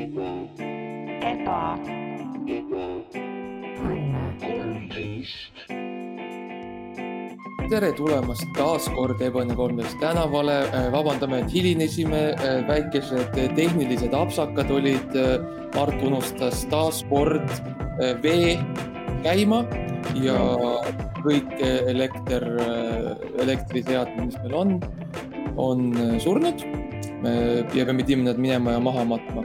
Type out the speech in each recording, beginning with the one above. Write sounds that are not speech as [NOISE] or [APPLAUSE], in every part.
eba, tere tulemast taas kord Ebony kolmteist tänavale. vabandame, et hilinesime, väikesed tehnilised apsakad olid. Mart unustas taas kord äh, vee käima ja kõik elekter, elektriseadmed, mis meil on, on surnud. ja me pidime nad minema ja maha matma.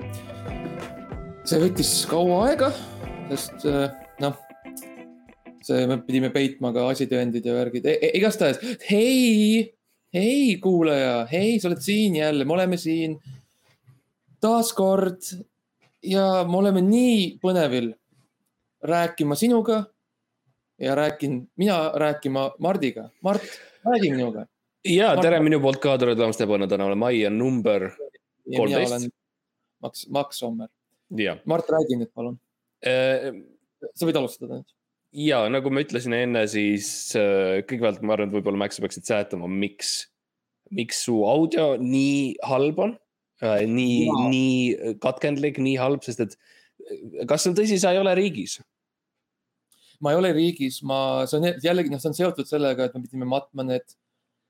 See võttis kaua aega, sest äh, noh, see, me pidime peitma ka asitõendid ja värgid e, igastahes hei, hei kuulaja, hei, sa oled siin jälle, me oleme siin taaskord ja me oleme nii põnevil rääkima sinuga ja rääkin, mina rääkima Mardiga. Mart, räägi minuga. ja tere minu poolt ka, tere tulemast Ebane tänavale, Maia number, ja mina 13. olen Max, Max Sommer. Mart, räägi nüüd palun, sa võid alustada nüüd. ja nagu ma ütlesin enne, siis äh, kõigepealt ma arvan, et võib-olla Max, sa peaksid seletama, miks, miks su audio nii halb on. nii Jaa., nii katkendlik, nii halb, sest et äh, kas see on tõsi, sa ei ole riigis? ma ei ole riigis, ma, see on jällegi, noh, see on seotud sellega, et me pidime matma need,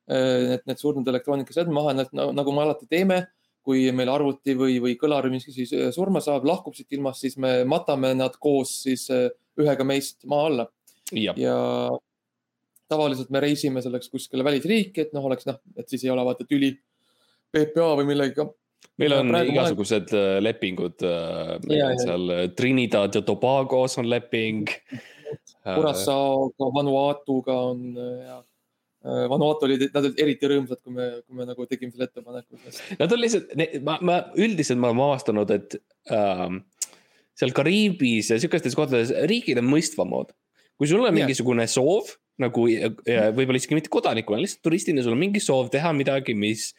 need, need surnud elektroonikaseadmed maha, nagu me alati teeme. Kui meil arvuti või, või kõlar miski siis äh, surma saab, lahkub siit ilmast, siis me matame nad koos siis äh, ühega meist maa alla ja tavaliselt me reisime selleks kuskile välisriiki, et noh, oleks noh, et siis ei ole vaata tüli PPA või millegagi. meil Ja on praegu ma olen- igasugused äh, lepingud, Ja, ja. seal äh, Trinidad ja Tobagos on leping. Curaçaoga, Vanuatuga on ja Vanuatu olid, nad olid eriti rõõmsad, kui me, kui me nagu tegime selle ettepaneku. Nad on lihtsalt, ma, ma üldiselt ma olen avastanud, et ähm, seal Kariibis ja sihukestes kohtades riigid on mõistvamad. kui sul on Jah. mingisugune soov nagu võib-olla isegi mitte kodanikuna, lihtsalt turistina, sul on mingi soov teha midagi, mis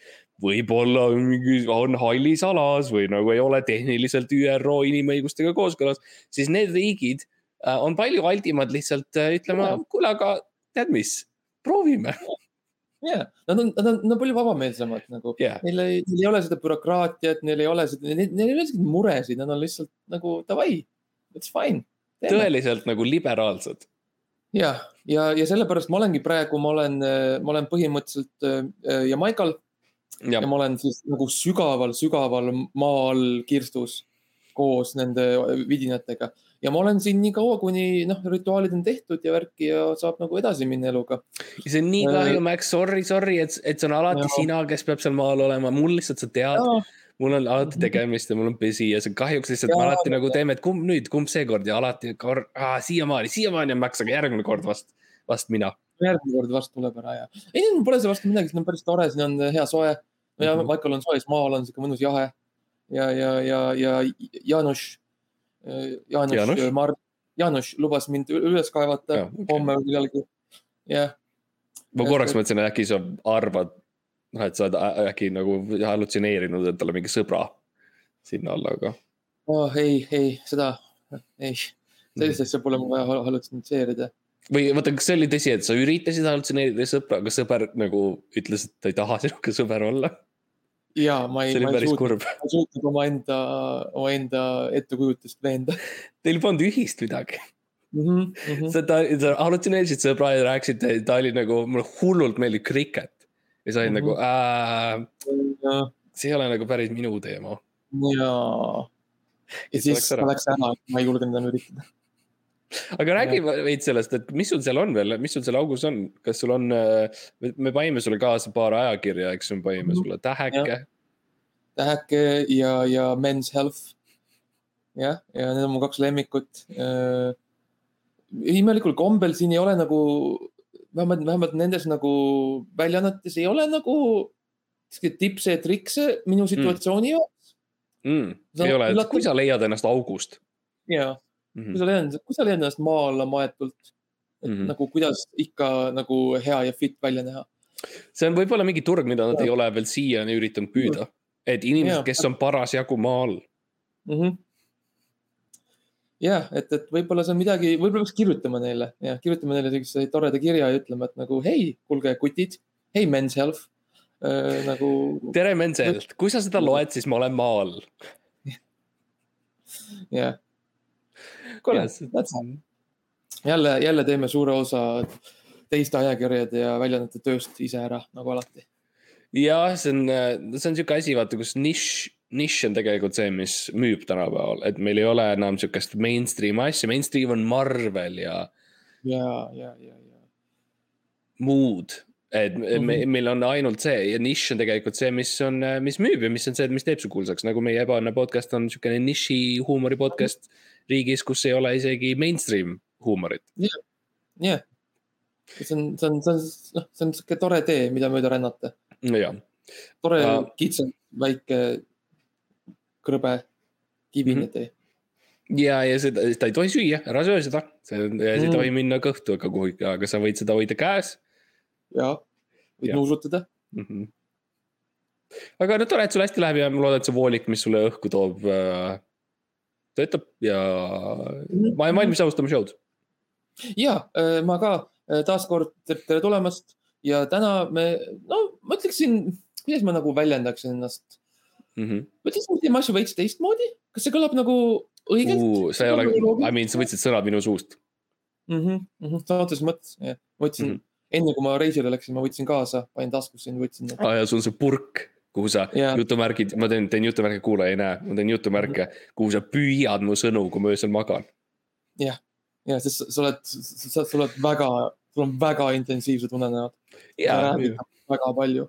võib-olla on mingi, on hallis alas või nagu ei ole tehniliselt ÜRO inimõigustega kooskõlas, siis need riigid äh, on palju aldimad lihtsalt äh, ütlema kuule, aga tead mis, proovime. ja, nad on, nad on, nad on palju vabameelsemad nagu. Jah, neil ei, neil ei ole seda bürokraatiat, neil ei ole seda, neil ei ole isegi muresid, nad on lihtsalt nagu davai, it's fine. tõeliselt nagu liberaalsed. ja, ja, ja sellepärast ma olengi praegu, ma olen, ma olen põhimõtteliselt äh, Jamaikal. Ja ja ma olen siis nagu sügaval, sügaval maa all kirstus koos nende vidinatega ja ma olen siin nii kaua, kuni noh, rituaalid on tehtud ja värki ja saab nagu edasi minna eluga. Ja see on nii kahju, Max, sorry, sorry, et, et see on alati ja. sina, kes peab seal maal olema, mul lihtsalt sa tead, mul on alati tegemist ja mul on pesi ja see kahjuks lihtsalt me alati nagu teeme, et kumb nüüd, kumb seekord ja alati kord, siiamaani, siiamaani on Max, aga järgmine kord vast, vast mina. järgmine kord vastu tuleb ära ja. ei, pole selle vastu midagi, siin on päris tore, siin on hea soe. ja Mhm. Maikal on soe, siis maal on sihuke mõnus jahe. ja, ja, ja, ja Jaanus, Jaanus Jaanus?, Mar-, Jaanus lubas mind üles kaevata Jaa, okei. homme või millalgi. jah, ma korraks et- mõtlesin, et äkki sa arvad, noh, et sa oled äkki nagu hallutsineerinud, on mingi sõbra sinna alla, aga. oh, ei, ei seda, ei, Mhm. sellist asja pole mul vaja hal- hallutsinitseerida. või vaata, kas see oli tõsi, et sa üritasid hallutseneerida sõpra, aga sõber nagu ütles, et ta ei taha sinuga sõber olla? Ja ma ei, ma ei suutnud, ma ei suutnud omaenda, omaenda ettekujutust veenda Teil polnud ühist midagi. mm. -hmm, mm -hmm. sa, ta, sa hallutseneerisid sõbra ja rääkisid, ta oli nagu, mulle hullult meeldib kriket. ja sa olid Mhm. nagu äh,, see ei ole nagu päris minu teema. ja, ja Siis ta läks ära, ma ei julgenud enam üritada. aga räägi veits sellest, et mis sul seal on veel, mis sul seal augus on, kas sul on, me panime sulle kaasa paar ajakirja, eks me panime Mhm. sulle täheke. Täheke ja, ja Men's Health. jah, ja need on mu kaks lemmikut. imelikul kombel siin ei ole nagu, vähemalt, vähemalt nendes nagu väljaannetes ei ole nagu tipse ja trikse minu situatsiooni jaoks Mm, See on ei ole, et kui sa leiad ennast august ja mm. kui sa leiad, kui sa leiad ennast maa alla maetult, et mm. -hmm. nagu kuidas ikka nagu hea ja fit välja näha. see on võib-olla mingi turg, mida nad ei ole veel siiani üritanud püüda. Et inimesed, kes on parasjagu maa all. mm. -hmm. jah, et, et võib-olla see on midagi, võib-olla peaks kirjutama neile ja kirjutama neile sellise toreda kirja ja ütlema, et nagu hei, kuulge, kutid, hei, men's health äh,. nagu tere, Menselt, kui sa seda loed, siis ma olen maa all. jah, kuule jälle, jälle teeme suure osa teiste ajakirjade ja väljaannete tööst ise ära, nagu alati. jah, see on, see on sihuke asi, vaata, kus nišš, nišš on tegelikult see, mis müüb tänapäeval, et meil ei ole enam sihukest mainstream asja, mainstream on Marvel ja ja, ja, ja, ja. muud. et me, Mhm. me, meil on ainult see ja nišš on tegelikult see, mis on, mis müüb ja mis on see, mis teeb su kuulsaks, nagu meie ebaõnne podcast on sihukene niši huumori podcast riigis, kus ei ole isegi mainstream huumorit. jah, see on, see on, see on, noh, see on sihuke tore tee, mida mööda rännata. jah, tore Aa. kitsas, väike, krõbe, kivine tee. ja, ja seda, seda ei tohi süüa, ära söö seda, see see ei Mm. tohi minna kõhtu ega kuhugi, aga sa võid seda hoida käes ja, võid Jah. nuusutada. mm. -hmm. aga no tore, et sul hästi läheb ja ma loodan, et see voolik, mis sulle õhku toob äh,, töötab ja ma olen valmis alustama show'd. ja äh, ma ka äh, taaskord tere tulemast ja täna me, no ma ütleksin, kuidas ma nagu väljendaksin ennast. Mm -hmm. ma ütleksin, et teeme asju veits teistmoodi, kas see kõlab nagu õigelt Uh, sa ei ole, I mean, sa võtsid sõnad minu suust. mm? -hmm, mm -hmm, sõna otseses mõttes, jah. ma võtsin mm, Mhm. -hmm. enne kui ma reisile läksin, ma võtsin kaasa, panin taskusse, võtsin need. aa ja sul on see purk, kuhu sa Jaa. jutumärgid, ma teen, teen jutumärke, kuulaja ei näe, ma teen jutumärke, kuhu sa püüad mu sõnu, kui ma öösel magan. ja, sest sa- oled, sa, oled väga, sul on väga intensiivsed unenäod. väga palju.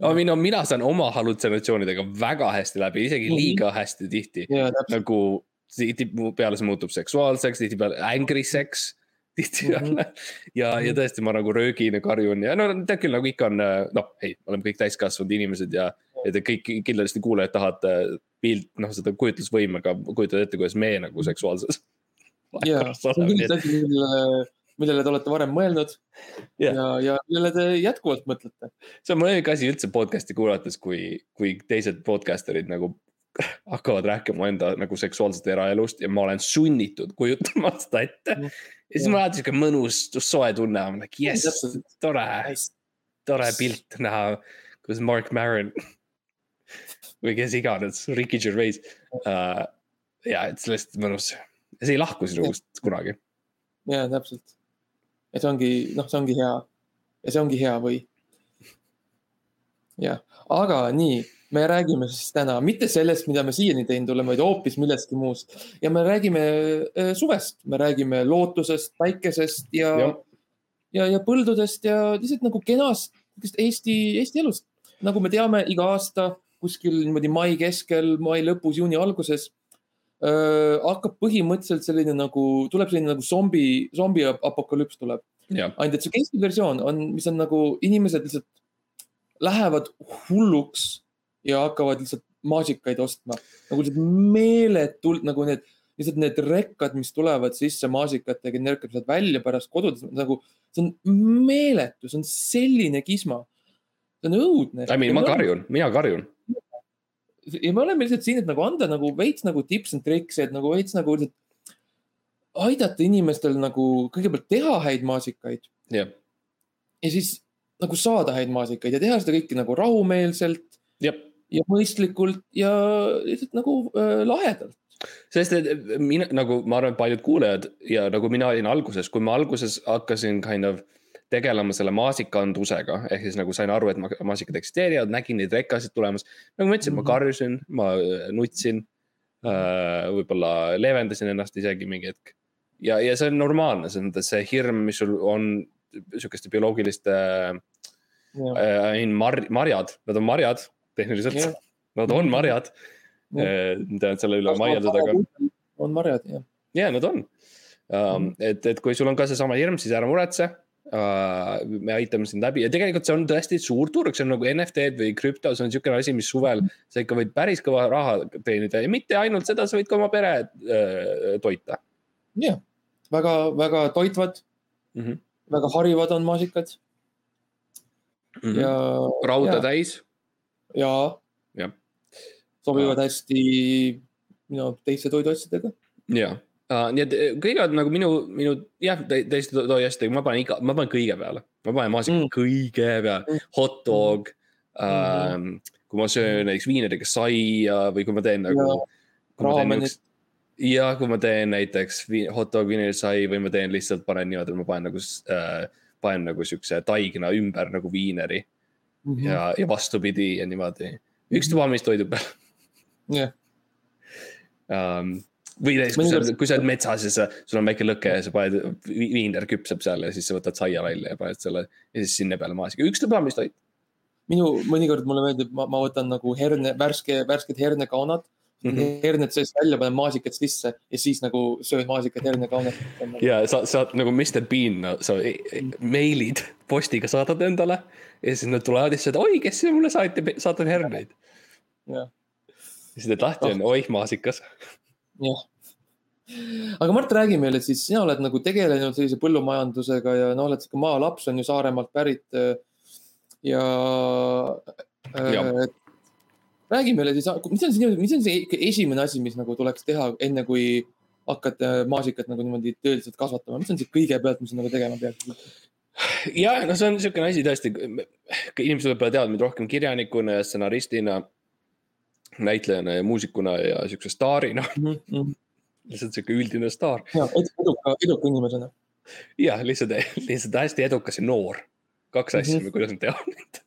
No, mina saan oma hallutsinatsioonidega väga hästi läbi, isegi Mhm. liiga hästi tihti. täpselt, nagu tihtipeale see muutub seksuaalseks, tihtipeale angry sex. tihtipeale Mhm. ja, ja tõesti, ma nagu röögin ja karjun ja no tead küll, nagu ikka on, noh, ei, me oleme kõik täiskasvanud inimesed ja. ja te kõik kindlasti kuulajad tahate pilt, noh seda kujutlusvõimega kujutada ette, kuidas me nagu seksuaalses. Ja see on kindlasti asi, millele, millele te olete varem mõelnud Jah. ja, ja millele te jätkuvalt mõtlete. see on mu lemmik asi üldse podcast'i kuulates, kui, kui teised podcaster'id nagu hakkavad rääkima enda nagu seksuaalsest eraelust ja ma olen sunnitud kujutama [LAUGHS] seda ette. Ja siis mul on alati sihuke mõnus soe tunne, ma olen like jess tore, nice. tore pilt näha, kuidas Mark Maron [LAUGHS] või kes iganes, Ricky Gervais uh,. ja, et lihtsalt mõnus, see ei lahku sinu Jah. ust kunagi. ja täpselt. ja see ongi, noh, see ongi hea ja see ongi hea või. jah, aga nii, me räägime siis täna mitte sellest, mida me siiani teinud oleme, vaid hoopis millestki muust ja me räägime äh, suvest, me räägime lootusest, päikesest ja, Jah. ja, ja põldudest ja lihtsalt nagu kenast Eesti, Eesti elust. nagu me teame, iga aasta kuskil niimoodi mai keskel, mai lõpus, juuni alguses äh, hakkab põhimõtteliselt selline nagu, tuleb selline nagu zombi, zombi apokalüps tuleb. ainult et see Eesti versioon on, mis on nagu inimesed lihtsalt lähevad hulluks ja hakkavad lihtsalt maasikaid ostma nagu lihtsalt meeletult nagu need, lihtsalt need rekkad, mis tulevad sisse maasikatega, need sealt välja pärast kodudes nagu, see on meeletu, see on selline kisma. see on õudne. I mean ma karjun, mina karjun. Ja me oleme lihtsalt siin, et nagu anda nagu veits nagu tips and tricks, et nagu veits nagu lihtsalt aidata inimestel nagu kõigepealt teha häid maasikaid jah, ja siis nagu saada häid maasikaid ja teha seda kõike nagu rahumeelselt jah ja mõistlikult ja lihtsalt nagu äh, lahedalt. sest et mina nagu ma arvan, paljud kuulajad ja nagu mina olin alguses, kui ma alguses hakkasin kind of tegelema selle maasikandusega, ehk siis nagu sain aru, et ma- maasikad eksisteerivad, nägin neid rekkasid tulemas. nagu ma ütlesin mm, -hmm. Mhm. ma karjusin, ma äh, nutsin äh,. võib-olla leevendasin ennast isegi mingi hetk. ja, ja see on normaalne, selles mõttes see hirm, mis sul on sihukeste bioloogiliste äh, mar-, marjad, nad on marjad tehniliselt Jah., nad on marjad. Ma tean, selle üle vaieldada, aga on marjad jah. ja nad on um,. et, et kui sul on ka seesama hirm, siis ära muretse. Me aitame sind läbi ja tegelikult see on tõesti suur turg, see on nagu NFT-d või krüpto, see on niisugune asi, mis suvel sa ikka võid päris kõva raha teenida ja mitte ainult seda, sa võid ka oma pere uh, toita jah, väga-väga toitvad mm. -hmm. väga harivad on maasikad Mm -hmm. ja, rauda ja. täis, ja Jah. sobivad hästi minu teiste toiduasjadega. ja uh,, nii et eh, kõige nagu minu, minu jah, täiesti toi asjadega, ma panen iga, ma panen kõige peale, ma panen maasika Mm. mm. kõige peale Mm., hot dog mm.. Uh, kui ma söön näiteks viinadega saia või kui ma teen nagu. ja kui ma teen näiteks hot dog viinerisai või ma teen lihtsalt panen niimoodi, et ma panen nagu äh,, panen nagu siukse taigna ümber nagu viineri Mhm. ja, ja vastupidi ja niimoodi. üks tubamistoidu peal jah, um,. Või näiteks, kui sa Mõnikord-, kui sa oled metsas ja sa, sul on väike lõke ja sa paned, viiner küpseb seal ja siis sa võtad saia välja ja paned selle ja siis sinna peale maasika, üks tubamistoit. minu mõnikord mulle meeldib, ma, ma võtan nagu herne, värske, värsked hernekaunad mm. Mhm. -hmm. herned seest välja, panen maasikad sisse ja siis nagu söön maasikat hernekaunat. ja sa saad nagu Mr Bean no,, sa e- e- meilid postiga saadad endale ja siis nad tulevad ja siis ütlevad, oi, kes mulle saati, saatab herneid. ja siis teed lahti on, oih, maasikas. jah. aga Mart, räägi meile siis, sina oled nagu tegelenud sellise põllumajandusega ja no oled sihuke maalaps, on ju Saaremaalt pärit. ja, Ja. ja.. räägi meile siis, mis on sinu, mis on see esimene asi, mis nagu tuleks teha, enne kui hakkad maasikat nagu niimoodi tõeliselt kasvatama, mis on see kõigepealt, mis nagu tegema peaksid? ja no see on niisugune asi tõesti, inimesed võib-olla teavad mind rohkem kirjanikuna ja stsenaristina, näitlejana ja muusikuna ja siukse staarina, lihtsalt sihuke üldine staar. ja eduka, eduka inimesena. jah, lihtsalt, lihtsalt hästi edukas ja noor. kaks asja Mhm., kuidas nad teavad mind.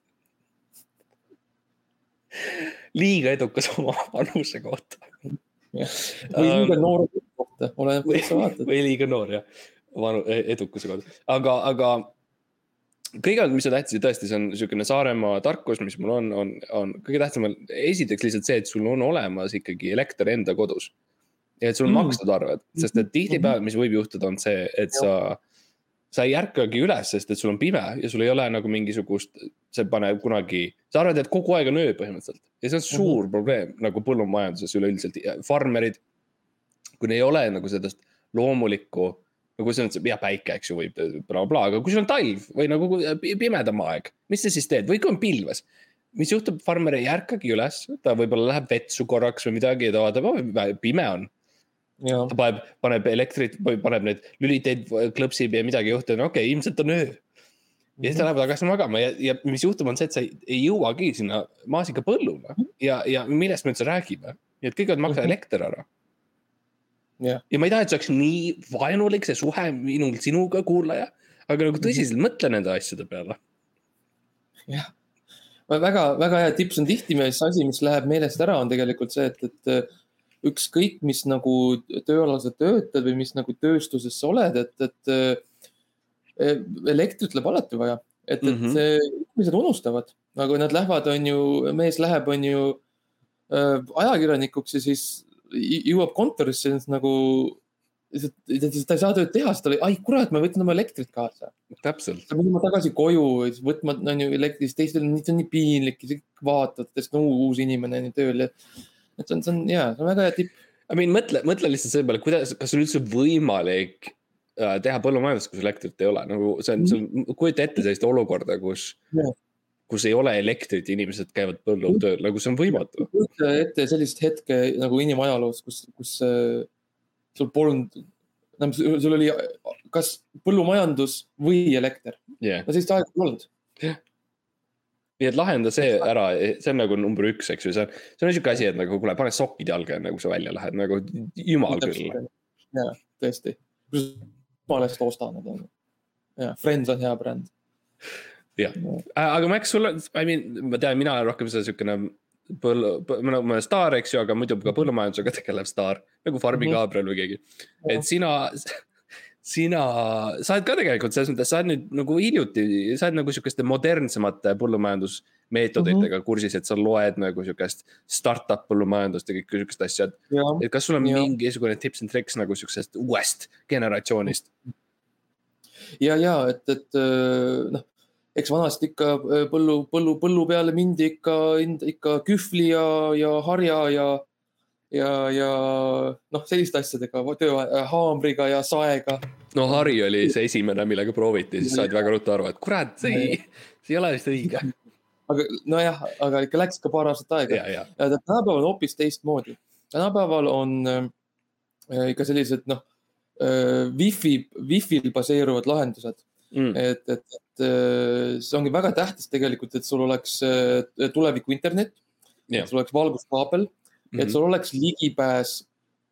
liiga edukas oma vanuse kohta. või liiga noore kohta, oleneb, kuidas sa vaatad. või liiga noor jah, vanu, edukuse kohta, aga, aga kõigepealt, mis on tähtis ja tõesti, see on niisugune Saaremaa tarkus, mis mul on, on, on kõige tähtsam on esiteks lihtsalt see, et sul on olemas ikkagi elekter enda kodus. ja et sul on Mm. makstud arved, sest et tihtipeale, mis võib juhtuda, on see, et sa, sa ei ärkagi üles, sest et sul on pime ja sul ei ole nagu mingisugust, see paneb kunagi, sa arvad, et kogu aeg on öö põhimõtteliselt ja see on suur probleem nagu põllumajanduses üleüldiselt, farmerid. kui neil ei ole nagu sellest loomulikku, nagu see on see ja päike, eks ju, võib blablabla, aga kui sul on talv või nagu pi- pimedam aeg, mis sa siis teed või kui on pilves. mis juhtub, farmer ei ärkagi üles, ta võib-olla läheb vetsu korraks või midagi ja ta vaatab, pime on. ta paneb, paneb elektrit või paneb neid lüliteid, klõpsib ja midagi ei juhtu, no okei okay,, ilmselt on öö. ja siis ta läheb tagasi magama ja, ja mis juhtub, on see, et sa ei, ei jõuagi sinna maasikapõllule ja, ja millest me üldse räägime. nii et kõigepealt maksa Mhm. elekter ära. jah, ja ma ei taha, et see oleks nii vaenulik, see suhe minul sinuga, kuulaja. aga nagu tõsiselt mõtle nende asjade peale. jah. väga, väga hea tips on tihtimees asi, mis läheb meelest ära, on tegelikult see, et, et ükskõik, mis nagu tööalaselt töötad või mis nagu tööstuses sa oled, et, et eh, elektrit läheb alati vaja, et, et mm Mhm. -hmm. inimesed unustavad, nagu nad lähevad, on ju, mees läheb, on ju äh, ajakirjanikuks ja siis jõuab kontorisse siis nagu, ta ei saa tööd teha, sest ta oli, ai kurat, ma võtsin oma elektrit kaasa täpselt. sa pead minema tagasi koju, siis võtma, on ju elektris, teistel on, nii piinlik, vaatavad, sest no uus inimene on ju tööl ja. et see on, see on ja, see on väga hea tipp. I mean mõtle, mõtle lihtsalt selle peale, kuidas, kas on üldse võimalik äh, teha põllumajandust, kus elektrit ei ole, nagu see on, see on, kujuta ette sellist olukorda, kus Jah., kus ei ole elektrit ja inimesed käivad põllul tööl, nagu see on võimatu. kujuta ette sellist hetke nagu inimajaloos, kus, kus äh, sul polnud, sul oli kas põllumajandus või elekter, jah, no sellist aega polnud. nii et lahenda see ära, see on nagu number üks, eks ju, see on, see on niisugune asi, et nagu kuule, pane sokid jalga, enne kui sa välja lähed, nagu jumal küll. ja, tõesti. ma alles ostan need on. ja, Friends on hea bränd. Jah. aga Max, sul on, I mean, ma tean, mina olen rohkem see niisugune põllu, ma olen staar, eks ju, aga muidu ka põllumajandusega tegelev staar nagu Farmi Mhm. Gabriel või keegi. et sina, sina, sa oled ka tegelikult selles mõttes, sa oled nüüd nagu hiljuti, sa oled nagu sihukeste modernsemate põllumajandusmeetoditega mm -hmm. kursis, et sa loed nagu sihukest startup põllumajandust ja kõike sihukest asja, et, ja, et kas sul on Jah. mingisugune tips and tricks nagu sihukesest uuest generatsioonist? ja, ja et, et äh, noh, eks vanasti ikka äh, põllu, põllu, põllu peale mindi ikka, ikka kühvli ja, ja harja ja, ja, ja noh, selliste asjadega, töö, haamriga ja saega. no Harri oli see esimene, millega prooviti, siis said väga ruttu aru, et kurat, see ei, see ei ole vist õige. aga nojah, aga ikka läks ka paar aastat aega ja, ja, ja tänapäeval on hoopis teistmoodi. tänapäeval on äh, ikka sellised noh äh,, wifi, wifi'l baseeruvad lahendused, mm, et, et, et äh, see ongi väga tähtis tegelikult, et sul oleks äh, tuleviku internet, et sul oleks valguskaabel, et Mhm. sul oleks ligipääs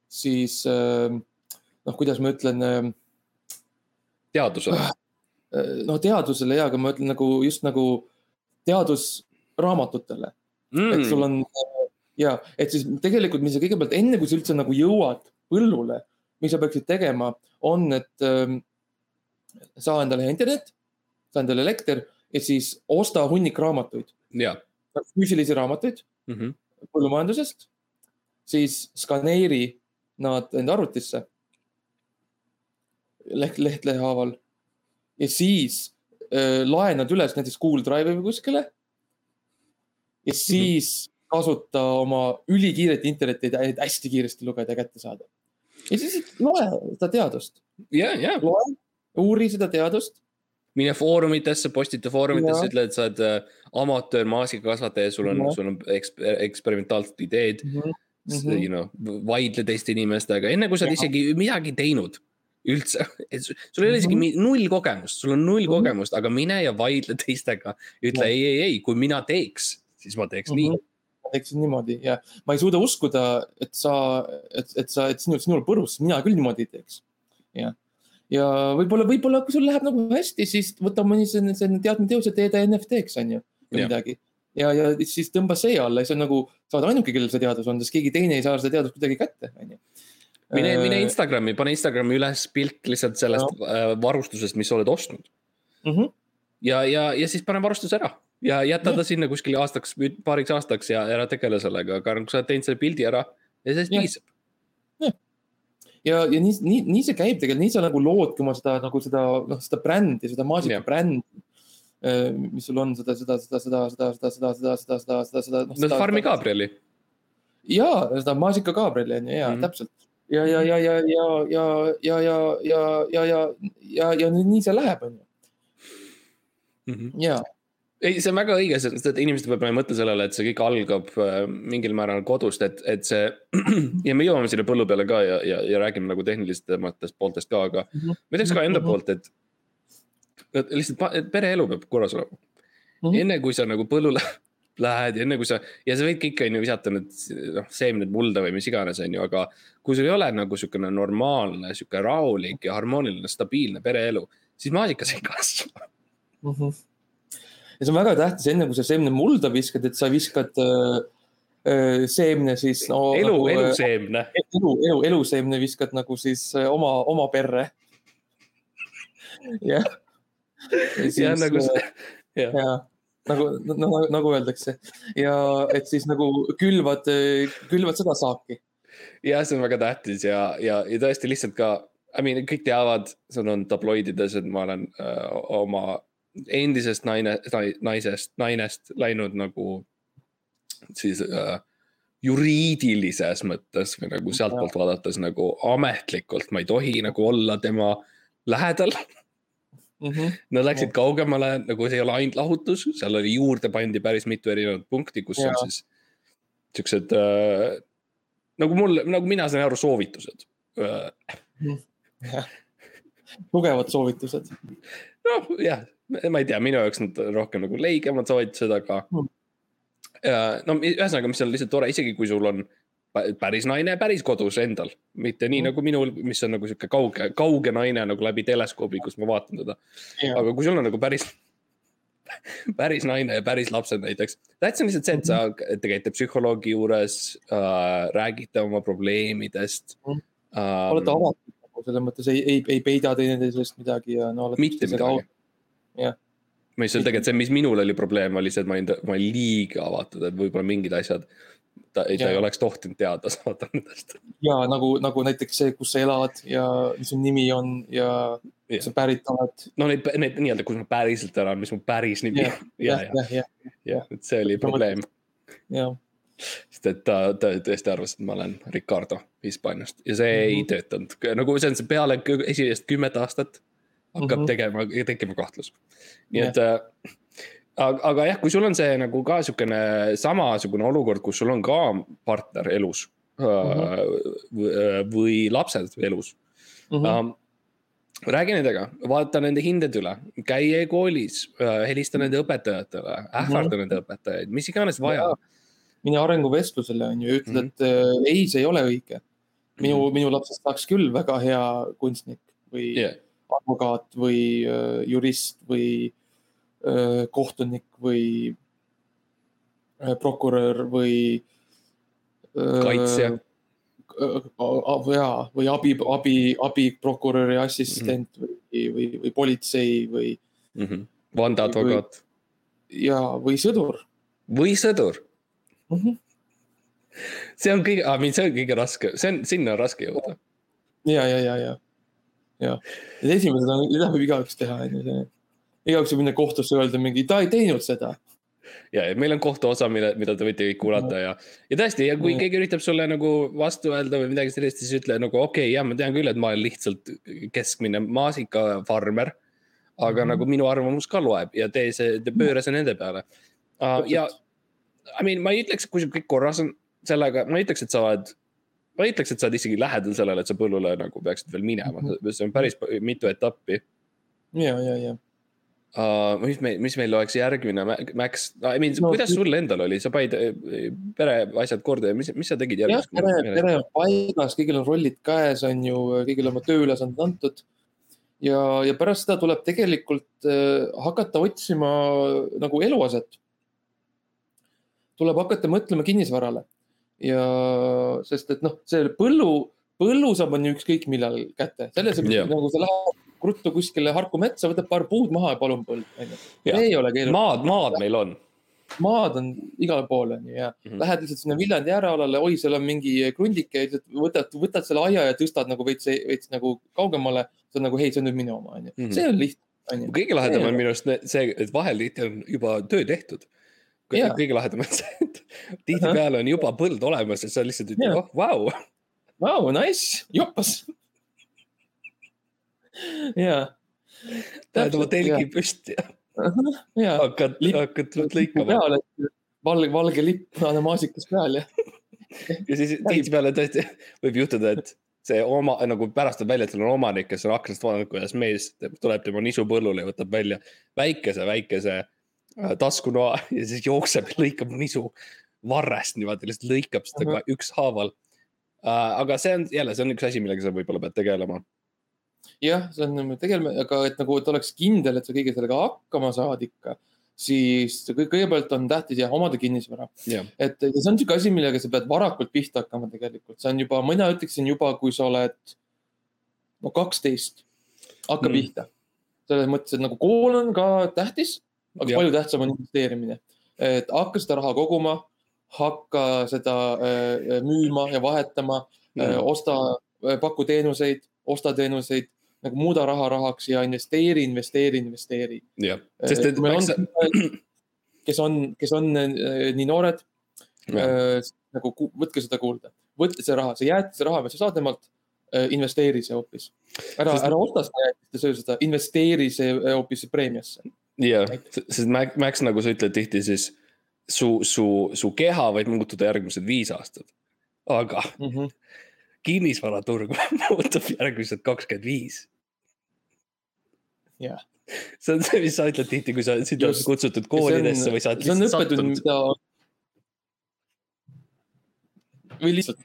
siis äh, noh, kuidas ma ütlen äh,, teadusele. no teadusele ja, aga ma ütlen nagu just nagu teadusraamatutele. Mm.. et sul on ja, et siis tegelikult, mis sa kõigepealt enne, kui sa üldse nagu jõuad põllule, mis sa peaksid tegema, on, et ähm, saa endale internet, saa endale elekter ja siis osta hunnik raamatuid. füüsilisi raamatuid mm -hmm. põllumajandusest, siis skaneeri nad enda arvutisse. leht, leht lehe haaval ja siis äh, laenad üles näiteks Google Drive'i või kuskile. ja mhm. siis mm -hmm kasuta oma ülikiiret internetti, et hästi kiiresti lugeda ja kätte saada. ja siis loe seda teadust. ja, ja. loe, uuri seda teadust. mine foorumitesse, postita foorumitesse, ütle, et sa oled äh, amatöör maasikakasvataja, sul on, sul on eksper, eksperimentaalsed ideed mm. -hmm. Mm -hmm. You know, vaidle teiste inimestega, enne kui sa oled isegi midagi teinud üldse, [LAUGHS] et sul ei ole isegi mm -hmm. null kogemust, sul on null mm -hmm. kogemust, aga mine ja vaidle teistega. ütle ja. ei, ei, ei, kui mina teeks, siis ma teeks mm -hmm. nii teeksin niimoodi ja ma ei suuda uskuda, et sa, et, et sa, et sinul, sinul põrus, mina küll niimoodi ei teeks. jah, ja võib-olla, võib-olla kui sul läheb nagu hästi, siis võta mõni selline, selline teadmine teos ja tee ta NFT-ks on ju, või midagi. ja, ja siis tõmba see alla ja see on nagu, sa oled ainuke, kellel see teadus on, sest keegi teine ei saa seda teadust kuidagi kätte, on ju mine, mine äh, Instagrami, pane Instagrami üles pilt lihtsalt sellest ja. Äh, varustusest, mis sa oled ostnud mm. -hmm. ja, ja, ja siis pane varustus ära ja jäta ta sinna kuskil aastaks, paariks aastaks ja ära tegele sellega, aga kui sa oled teinud selle pildi ära ja sellest piisab. Ja, ja nii, nii, nii see käib tegelikult, nii sa nagu loodki oma seda nagu seda, noh, seda brändi, seda maasika brändi mis sul on seda, seda, seda, seda, seda, seda, seda, seda, seda, seda, seda, seda. no Farmi Gabrieli. ja, seda Maasika Gabrieli on ju, ja mm -hmm. täpselt. ja, ja, ja, ja, ja, ja, ja, ja, ja, ja, ja, ja, ja nii see läheb, on ju. ja ei, see on väga õige, sest et inimesed võib-olla ei mõtle sellele, et see kõik algab äh, mingil määral kodust, et, et see. [CLEARS THROAT] ja me jõuame sinna põllu peale ka ja, ja, ja räägime nagu tehnilistest pooltest ka, aga mm -hmm. ma ütleks ka enda -hmm. poolt, et. lihtsalt pereelu peab korras olema mm. -hmm. enne kui sa nagu põllule lähed ja enne kui sa ja sa võid ikka on ju visata need noh, seemned mulda või mis iganes, on ju, aga. kui sul ei ole nagu sihukene normaalne, sihuke rahulik ja harmooniline, stabiilne pereelu, siis maasikas ei kasva mm. -hmm ja see on väga tähtis, enne kui sa seemne mulda viskad, et sa viskad äh, äh, seemne siis no,. elu nagu,, äh, eluseemne. elu, elu, eluseemne viskad nagu siis äh, oma, oma perre. [LAUGHS] jah. ja nagu see, jah ja nagu, nagu, nagu öeldakse ja et siis nagu külvad, külvad seda saaki. jah, see on väga tähtis ja, ja, ja tõesti lihtsalt ka, I mean, kõik teavad, sul on tabloidides, et ma olen öö, oma endisest naine, naisest, nainest läinud nagu siis äh, juriidilises mõttes või nagu sealtpoolt vaadates nagu ametlikult ma ei tohi nagu olla tema lähedal mm. -hmm. Nad läksid kaugemale, nagu see ei ole ainult lahutus, seal oli juurde pandi päris mitu erinevat punkti, kus ja. on siis siuksed äh, nagu mul, nagu mina sain aru, soovitused äh.. [LAUGHS] tugevad soovitused. Noh, jah ma ei tea, minu jaoks nad rohkem nagu leigemad soovitused, aga mm.. no ühesõnaga, mis on lihtsalt tore, isegi kui sul on päris naine päris kodus endal, mitte nii mm. nagu minul, mis on nagu sihuke kauge, kauge naine nagu läbi teleskoobi, kus ma vaatan teda. aga kui sul on nagu päris päris naine ja päris lapsed näiteks. tähtis on lihtsalt see, et sa, hmm. te käite psühholoogi juures äh,, räägite oma probleemidest mm.. Um, olete avatud selles mõttes ei, ei, ei peida teineteisest midagi ja no. mitte midagi ma just tegelikult see, mis minul oli probleem, oli see, et ma olin, ma olin liiga avatud, et võib-olla mingid asjad. ta, ta ei oleks tohtinud teada [LAUGHS] saada nendest. ja nagu, nagu näiteks see, kus sa elad ja mis su nimi on ja, ja. sa pärit oled. no need, need nii-öelda, kus ma päriselt elan, mis mu päris nimi on. [LAUGHS] ja, ja, ja, ja, et see oli probleem. jah sest et ta, ta tõesti arvas, et ma olen Ricardo Hispaaniast ja see mm -hmm. ei mhm. töötanud, nagu see on see peale esimest kümmet aastat hakkab mm -hmm. tegema, tekkima kahtlus. nii yeah. et äh, aga, aga jah, kui sul on see nagu ka sihukene samasugune olukord, kus sul on ka partner elus mm -hmm. või lapsed elus mm. -hmm. räägi nendega, vaata nende hinded üle, käi e-koolis, helista nende õpetajatele, ähvarda mm -hmm. nende õpetajaid, mis iganes vaja. Mine arenguvestlusele on ju, ütle mm, -hmm. et äh, ei, see ei ole õige minu mm, -hmm. minu lapsest saaks küll väga hea kunstnik või jah, advokaat või äh, jurist või äh, kohtunik või äh, prokurör või äh, kaitsja. ja, või abi, abi, abiprokuröri assistent mm -hmm. või, või, või politsei või vandeadvokaat ja, või sõdur või sõdur. mm. -hmm. see on kõige, see on kõige raske, see on, sinna on raske jõuda. ja, ja, ja, ja, ja, need esimesed on, seda võib igaüks teha, onju. igaüks võib minna kohtusse öelda mingi, ta ei teinud seda. ja, ja meil on kohtuosa, mille, mida te võite kõik kuulata ja, ja tõesti, ja kui Mm. keegi üritab sulle nagu vastu öelda või midagi sellist, siis ütle nagu okei okay,, jah, ma tean küll, et ma olen lihtsalt keskmine maasikafarmer. aga Mhm. nagu minu arvamus ka loeb ja tee see, pööra see nende peale. ja I mean, ma ei ütleks, kui sul kõik korras on sellega, ma ei ütleks, et sa oled, ma ei ütleks, et sa oled isegi lähedal sellele, et sa põllule nagu peaksid veel minema, see on päris mitu etappi ja, ja, ja. uh,. mis meil, mis meil oleks järgmine, Max, I mean no,, kuidas kui- sul endal oli, sa panid eh, pereasjad korda ja mis, mis sa tegid jah, järgmiseks? pere, pere on paigas, kõigil on rollid käes, on ju, kõigil oma tööülesanded antud. ja, ja pärast seda tuleb tegelikult äh, hakata otsima nagu eluaset. Tuleb hakata mõtlema kinnisvarale ja sest et noh, see põllu, põllu saab on ju ükskõik millal kätte, selles Jah. yeah. nagu sa lähed ruttu kuskile harku metsa, võtad paar puud maha ja palun põld, onju. Ei ole keeruline. maad, maad meil on. maad on igal pool onju ja mm. -hmm. lähed lihtsalt sinna Viljandi äärealale, oi, seal on mingi krundike, lihtsalt võtad, võtad selle aia ja tõstad nagu veits, veits nagu kaugemale. see on nagu, hei, see on nüüd minu oma onju Mhm., see on lihtne kõige lahedam on minu arust see, et vahel tihti on juba töö tehtud. Kõige lahedam on [LAUGHS] see, et tihtipeale on juba põld olemas ja sa lihtsalt ütled, oh, vau. Vau, nice, joppas. ja, oma telgi püsti. Ja hakkad, hakkad lõikama. valge, valge lipp, punane maasikas peal ja. ja siis tihtipeale tõesti võib juhtuda, et see oma nagu pärast tuleb välja, et seal on omanik, kes on aknast vaadanud, kuidas mees tuleb tema nisu põllule ja võtab välja väikese, väikese taskunoa [LAUGHS] ja siis jookseb ja lõikab nisu varrest niimoodi, lihtsalt lõikab seda ka ükshaaval. aga see on jälle, see on üks asi, millega sa võib-olla pead tegelema. jah, see on tegelikult, aga et nagu, et oleks kindel, et sa kõige sellega hakkama saad ikka, siis kõi- kõigepealt on tähtis jah, omada kinnisvara. jah, et see on niisugune asi, millega sa pead varakult pihta hakkama tegelikult, see on juba, mina ütleksin juba, kui sa oled no kaksteist, hakka mm. pihta. selles mõttes, et nagu kool on ka tähtis, aga Jah. palju tähtsam on investeerimine. et hakka seda raha koguma, hakka seda äh, müüma ja vahetama Mm. osta, paku teenuseid, osta teenuseid, nagu muuda raha rahaks ja investeeri, investeeri, investeeri. jah, sest et meil on, [CLEARS THROAT] kes on, kes on äh, nii noored, sa- nagu võtke seda kuulda, võtke see raha, see jäätise raha, mis sa saad temalt, investeeri see hoopis. ära Sest-, ära osta seda jäätist ja söö seda, investeeri see äh, hoopis preemiasse. jah, sest Max, Max, nagu sa ütled tihti, siis su, su, su keha võib muutuda järgmised viis aastat. aga kinnisvaraturg [LAUGHS] muutub järgmised kakskümmend viis. jah, see on see, mis sa ütled tihti, kui sa sind on kutsutud koolidesse või sa oled on lihtsalt sattunud. mida. või lihtsalt.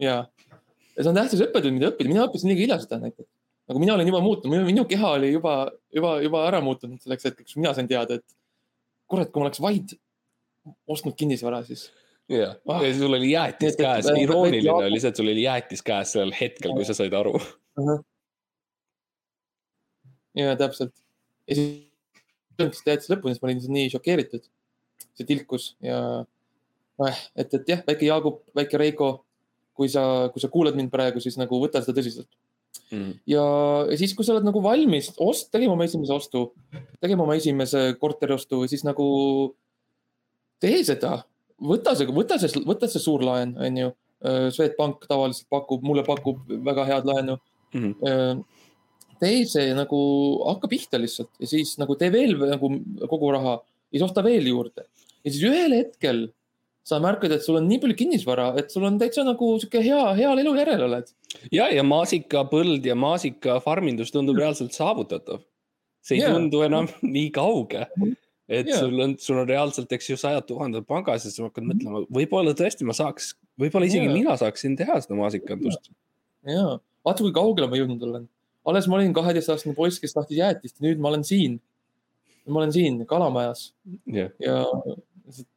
ja, ja see on tähtis õppetund, mida õppida, mina õppisin liiga hilja seda näiteks. Nagu mina olin juba muutunud, minu keha oli juba, juba, juba ära muutunud selleks hetkeks, mina sain teada, et kurat, kui ma oleks vaid ostnud kinnisvara, siis jah, Ah. ja sul oli jäätis käes, irooniline oli see, et sul oli jäätis käes sellel hetkel, kui sa said aru. ja täpselt. ja siis, ta jättis lõpuni, siis ma olin nii šokeeritud. see tilkus ja noh, et, et jah, väike Jaagup, väike Reiko, kui sa, kui sa kuulad mind praegu, siis nagu võta seda tõsiselt. ja, ja siis, kui sa oled nagu valmis ost-, tegema oma esimese ostu, tegema oma esimese korteriostu, siis nagu tee seda, võta see, võta see, võta see suur laen, onju. Swedbank tavaliselt pakub, mulle pakub väga head laenu. Mhm. tee see nagu, hakka pihta lihtsalt ja siis nagu tee veel nagu kogu raha ja siis osta veel juurde. ja siis ühel hetkel sa märkad, et sul on nii palju kinnisvara, et sul on täitsa nagu sihuke hea, heal elujärjel oled. ja, ja maasikapõld ja maasikafarmindus tundub reaalselt saavutatav. see ei Jaa. tundu enam [LAUGHS] nii kauge. et Jaa. sul on, sul on reaalselt, eks ju, sajad tuhanded pangas ja sa hakkad mõtlema, võib-olla tõesti ma saaks võib-olla isegi Jaa. mina saaksin teha seda maasikandust. ja vaata, kui kaugele ma jõudnud olen. alles ma olin kaheteistaastane poiss, kes tahtis jäätist nüüd ma olen siin. ma olen siin Kalamajas jah, ja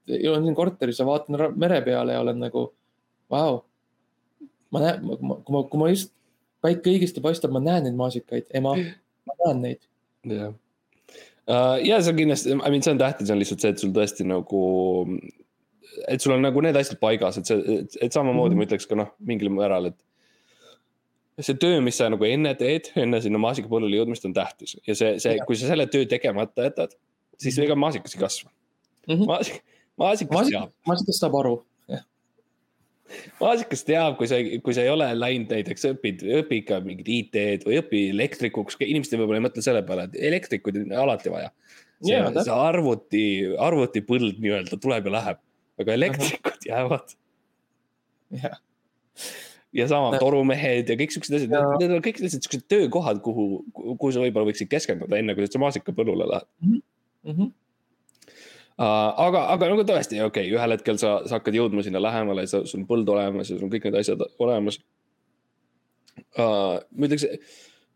ja olen siin korteris ja vaatan mere peale ja olen nagu, vau. ma näen, kui ma, kui ma just päike õigesti paistab, ma näen neid maasikaid, ema, ma näen neid. jah. ja see on kindlasti, I mean, see on tähtis, on lihtsalt see, et sul tõesti nagu, et sul on nagu need asjad paigas, et see, et, samamoodi Mhm. ma ütleks ka noh, mingil määral, et see töö, mis sa nagu enne teed, enne sinna maasikapõllule jõudmist on tähtis ja see, see, kui sa selle töö tegemata jätad, siis ega maasikas ei kasva. Mhm. maasik, maasikas maasikas teab, maasikas saab aru. maasikas teab, kui sa, kui sa ei ole läinud näiteks õpid, õpi ikka mingit IT-d või õpi elektrikuks, inimesed võib-olla ei mõtle selle peale, et elektrikuid on alati vaja. see Jaa,, see arvuti, arvutipõld nii-öelda tuleb ja läheb, aga elektrikud jäävad jah, ja sama torumehed ja kõik siuksed asjad, need on kõik lihtsalt siuksed töökohad, kuhu, kuhu sa võib-olla võiksid keskenduda, enne kui sa maasikapõllule lähed. Mhm. Uh, aga, aga nagu tõesti, okei okay,, ühel hetkel sa, sa hakkad jõudma sinna lähemale, sul on põld olemas ja sul on kõik need asjad olemas uh,. ma ütleks,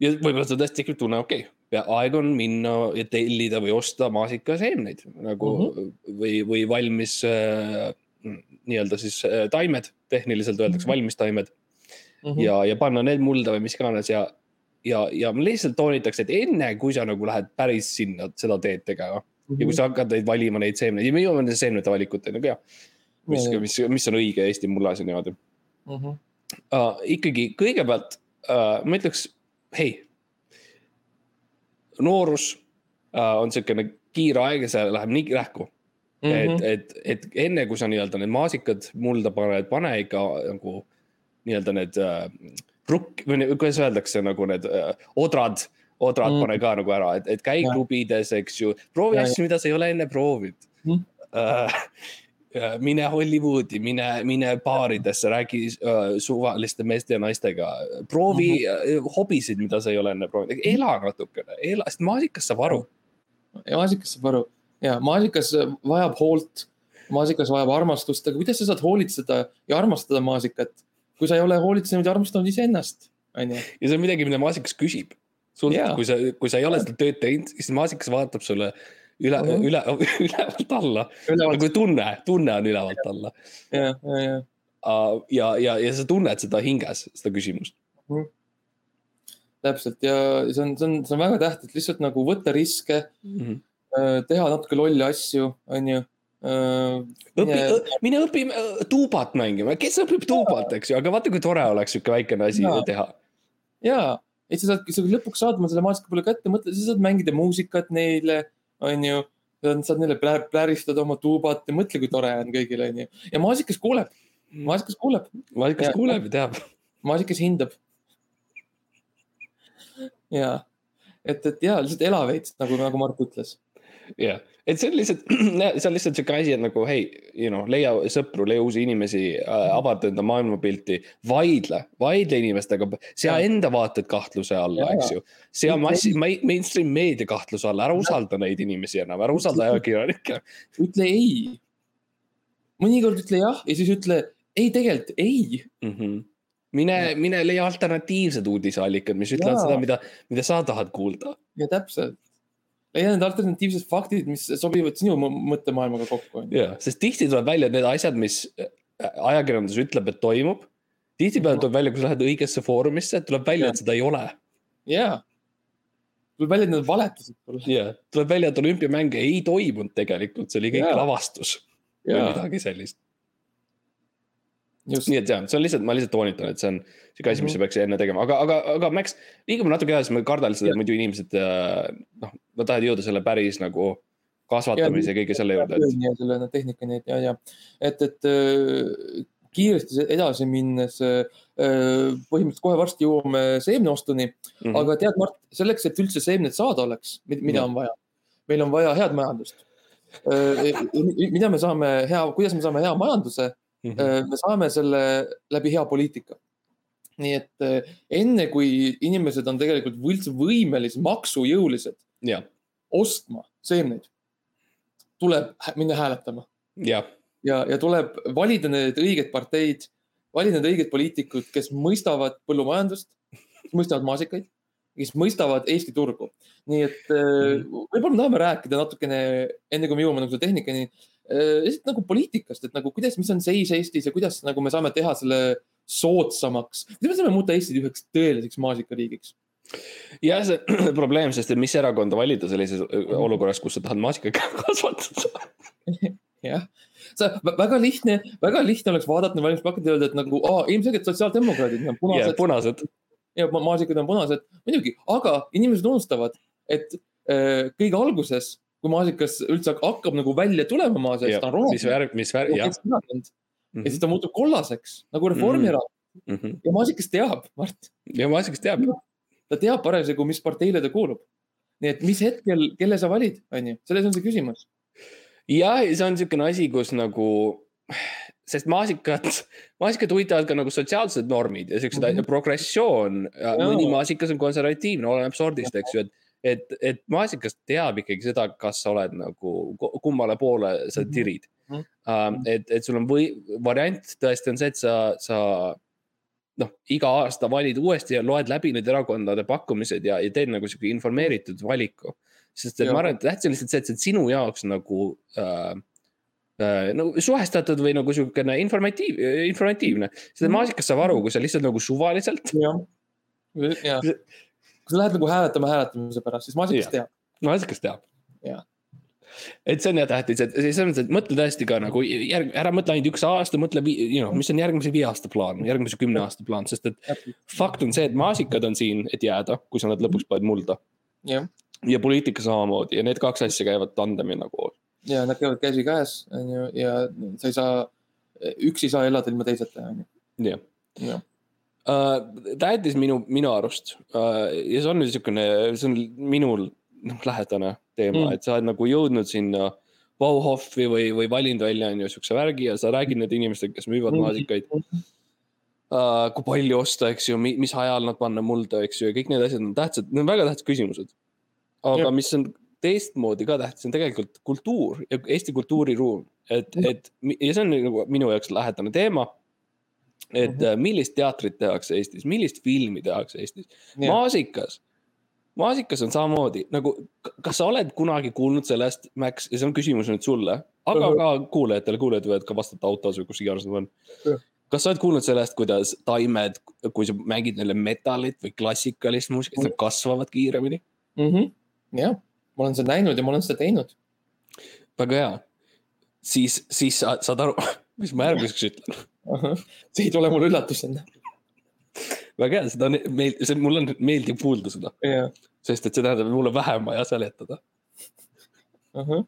ja võib-olla sa tõesti tekib tunne, okei okay,, aeg on minna ja tellida või osta maasikaseemneid nagu mm -hmm. või, või valmis uh, nii-öelda siis uh, taimed, tehniliselt öeldakse Mhm. valmis taimed Mhm. ja, ja panna need mulda või mis iganes ja, ja, ja ma lihtsalt toonitaks, et enne kui sa nagu lähed päris sinna seda teed tegema ja kui sa hakkad neid valima, neid seemneid ja me jõuame nende seemnete valikuteni ka. mis mis, mis on õige Eesti mullas ja niimoodi Mhm. uh,. ikkagi kõigepealt uh, ma ütleks, hei. noorus uh, on siukene kiire aeg ja see läheb nii kähku mm. -hmm. et, et, et enne kui sa nii-öelda need maasikad mulda paned, pane ikka nagu nii-öelda need uh, rukk või kuidas öeldakse nagu need uh, odrad, odrad Mm. pane ka nagu ära, et, et käi klubides, eks ju, proovi asju, mida sa ei ole enne proovinud Mm. [LAUGHS] uh,. mine Hollywoodi, mine, mine baaridesse, räägi uh, suvaliste meeste ja naistega, proovi mm -hmm. hobisid, mida sa ei ole enne proovinud, ela natukene, ela, sest maasikas saab aru. ja maasikas saab aru ja maasikas vajab hoolt, maasikas vajab armastust, aga kuidas sa saad hoolitseda ja armastada maasikat, kui sa ei ole hoolitsenud ja armastanud iseennast, onju. ja see on midagi, mida maasikas küsib. Sult Jaa., kui sa, kui sa ei ole seda tööd teinud, siis maasikas vaatab sulle üle Mhm. -huh. üle, [LAUGHS] ülevalt alla. nagu tunne, tunne on ülevalt alla. ja, ja, ja ja, ja, ja sa tunned seda hinges, seda küsimust. täpselt ja see on, see on, see on väga tähtis, lihtsalt nagu võtta riske, Mhm. teha natuke lolle asju, onju. õpi, mine õpi äh, tuubat mängima, kes õpib tuubat, eks ju, aga vaata, kui tore oleks sihuke väikene asi Jaa. teha. ja, et sa saad, sa lõpuks saad oma selle maasikapõlve kätte, mõtle, sa saad mängida muusikat neile, onju. saad neile plä- pläristada oma tuubat ja mõtle, kui tore on kõigil, onju. ja maasikas kuuleb, maasikas kuuleb, maasikas Ja. kuuleb ja teab. maasikas hindab. ja, et, et ja lihtsalt ela veits nagu, nagu Mart ütles. jah, et see on lihtsalt, [CLEARS THROAT] see on lihtsalt sihuke asi, et nagu hei, you know, leia sõpru, leia uusi inimesi äh,, avada enda maailmapilti, vaidle, vaidle inimestega, sea Jaa. enda vaated kahtluse alla, eks ju. sea massi, mainstream meedia kahtluse alla, ära usalda neid inimesi enam, ära usalda ajakirjanikke. ütle ei. mõnikord ütle jah ja siis ütle ei, tegelikult ei. Mhm. mine, mine leia alternatiivsed uudiseallikad, mis ütlevad Jaa. seda, mida, mida sa tahad kuulda. ja täpselt. Leia need alternatiivsed faktid, mis sobivad sinu mõ- mõttemaailmaga kokku, jah, sest tihti tuleb välja et need asjad, mis äh, ajakirjandus ütleb, et toimub. tihtipeale tuleb välja, kui sa lähed õigesse foorumisse, tuleb välja, et seda ei ole jaa. tuleb välja, et nad valetasid sulle. jah, tuleb välja, et olümpiamänge ei toimunud tegelikult, see oli kõik Jaa. lavastus või jaa, midagi sellist. nii. et jah, see on lihtsalt, ma lihtsalt toonitan, et see on sihuke asi, mis sa peaks enne tegema, aga, aga, aga Max, liigume natuke edasi, ma kardan lihtsalt, et muidu inimesed äh, noh, nad tahavad jõuda selle päris nagu kasvatamise ja kõige selle juurde, et ja selle no, tehnikani, et ja, ja et, et äh, kiiresti edasi minnes äh, põhimõtteliselt kohe varsti jõuame seemneostuni mm, Mhm. -hmm. aga tead, Mart, selleks, et üldse seemned saada oleks, mida on vaja, meil on vaja head majandust. mida me saame hea, kuidas me saame hea majanduse, Mhm. me saame selle läbi hea poliitika. nii et äh, enne, kui inimesed on tegelikult üldse võimelised, maksujõulised jah, ostma seemneid, tuleb minna hääletama jah, ja, ja tuleb valida need õiged parteid, valida need õiged poliitikud, kes mõistavad põllumajandust, mõistavad maasikaid, kes mõistavad Eesti turgu. nii et mm. võib-olla me tahame rääkida natukene, enne kui me jõuame nagu tehnikani, lihtsalt nagu poliitikast, et nagu kuidas, mis on seis Eestis ja kuidas nagu me saame teha selle soodsamaks, kuidas me saame muuta Eestit üheks tõeliseks maasikariigiks? Jah, see [CLEARS THROAT] probleem, sest et mis erakonda valida sellises olukorras, kus sa tahad maasikaid kasvatada? [LAUGHS] Jah, sa väga lihtne, väga lihtne oleks vaadata valimisplakati ja öelda, et nagu aa, ilmselgelt sotsiaaldemokraadid, on punased. Yeah,. punased. ja maasikad on punased, muidugi, aga inimesed unustavad, et äh, kõige alguses, kui maasikas üldse hakkab nagu välja tulema maa seest, ta on roheline. mis värv, mis värv, jah. ja siis ta muutub kollaseks nagu Reformierakond mm -hmm. ja maasikas teab, Mart. ja maasikas teab ta teab parasjagu, mis parteile ta kuulub. nii et mis hetkel, kelle sa valid, on ju, selles on see küsimus. jah, see on niisugune asi, kus nagu, sest maasikad, maasikad huvitavad ka nagu sotsiaalsed normid ja siuksed mm -hmm. progressioon. mõni maasikas on konservatiivne, oleneb sordist, eks ju, et et, et maasikas teab ikkagi seda, kas sa oled nagu, kummale poole sa mhm. tirid mm. -hmm. et, et sul on või variant tõesti on see, et sa, sa noh, iga aasta valid uuesti ja loed läbi need erakondade pakkumised ja, ja teed nagu sihuke informeeritud valiku. sest et ja. ma arvan, et tähtis on lihtsalt see, et see on sinu jaoks nagu äh, äh, nagu suhestatud või nagu sihukene informatiiv, informatiivne. seda mhm. maasikast saab aru, kui sa lihtsalt nagu suvaliselt. jah. [LAUGHS] kui sa lähed nagu hääletama hääletamise pärast, siis maasikas teab. maasikas teab. et see on jah tähtis, et selles mõttes, et mõtle tõesti ka nagu järg, ära mõtle ainult üks aasta, mõtle, you know, mis on järgmise viie aasta plaan, järgmise kümne aasta plaan, sest et fakt on see, et maasikad on siin, et jääda, kui sa nad lõpuks paned mulda. ja poliitika samamoodi ja need kaks asja käivad tandemina koos. ja nad käivad käsikäes, on ju, ja sa ei saa, üks ei saa elada ilma teiseta, on ju. jah Uh, tähtis minu, minu arust uh, ja see on nüüd niisugune, see on minul noh, lähedane teema mm., et sa oled nagu jõudnud sinna Bauhofi või, või valinud välja, on ju, siukse värgi ja sa räägid nende inimestega, kes müüvad mm. maasikaid uh,. kui palju osta, eks ju, mis ajal nad panna mulda, eks ju, ja kõik need asjad on tähtsad, need on väga tähtsad küsimused. aga ja. mis on teistmoodi ka tähtis, on tegelikult kultuur ja Eesti kultuuriruum, et, mm. et ja see on nagu minu jaoks lähedane teema et mm -hmm. millist teatrit tehakse Eestis, millist filmi tehakse Eestis. maasikas maasikas on samamoodi nagu, kas sa oled kunagi kuulnud sellest, Max, ja see on küsimus nüüd sulle, aga ka kuulajatele, kuulajad võivad ka vastata autos või kus iganes nad on. kas sa oled kuulnud sellest, kuidas taimed, kui sa mängid neile metalit või klassikalist muusikat, nad kasvavad kiiremini mm? -hmm. jah, ma olen seda näinud ja ma olen seda teinud. väga hea. siis, siis sa saad aru, [LAUGHS] mis ma järgmiseks ütlen. See ei tule mulle üllatusena väga hea, seda on meil, see mulle on meeldib kuulda seda yeah.. sest et see tähendab, et mul on vähem vaja seletada uh. -huh.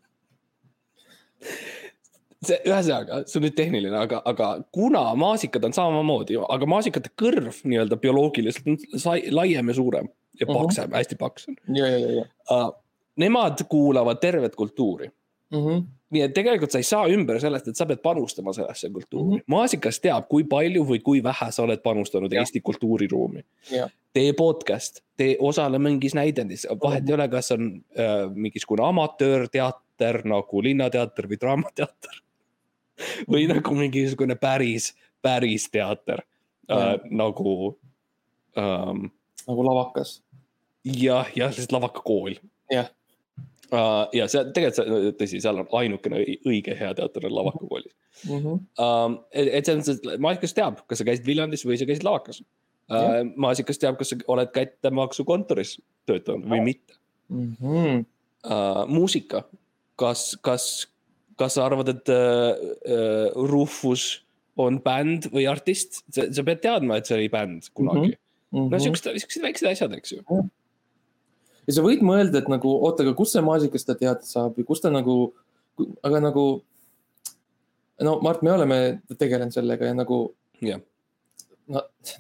see, ühesõnaga, see on nüüd tehniline, aga, aga kuna maasikad on samamoodi, aga maasikate kõrv nii-öelda bioloogiliselt on laiem ja suurem ja paksem uh, -huh. hästi paks on. ja, ja, ja, ja. Nemad kuulavad tervet kultuuri mm. -hmm nii et tegelikult sa ei saa ümber sellest, et sa pead panustama sellesse kultuuri mm. -hmm. maasikas teab, kui palju või kui vähe sa oled panustanud ja. Eesti kultuuriruumi. tee podcast, tee, osale mingis näidendis, vahet mm -hmm. ei ole, kas on äh, mingisugune amatöörteater nagu Linnateater või Draamateater [LAUGHS] või mm -hmm. nagu mingisugune päris, päris teater äh, nagu ähm,. nagu Lavakas. jah, jah, lihtsalt Lavakakool. jah uh,. ja see tegelikult, tõsi, seal on ainukene õige hea teater on Lavaka koolis mm. -hmm. Uh, et, et selles mõttes, et maasikas teab, kas sa käisid Viljandis või sa käisid Lavakas uh,. maasikas teab, kas sa oled kättemaksukontoris töötanud või mitte mm. -hmm. Uh, muusika, kas, kas, kas sa arvad, et uh, uh, Rufus on bänd või artist, sa pead teadma, et see oli bänd kunagi mm. -hmm. no siuksed, siuksed väiksed asjad, eks ju mm. -hmm ja sa võid mõelda, et nagu oota, aga kust see maasikas ta teada saab või kust ta nagu, aga nagu. no Mart, me oleme tegelenud sellega ja nagu. jah. Nad,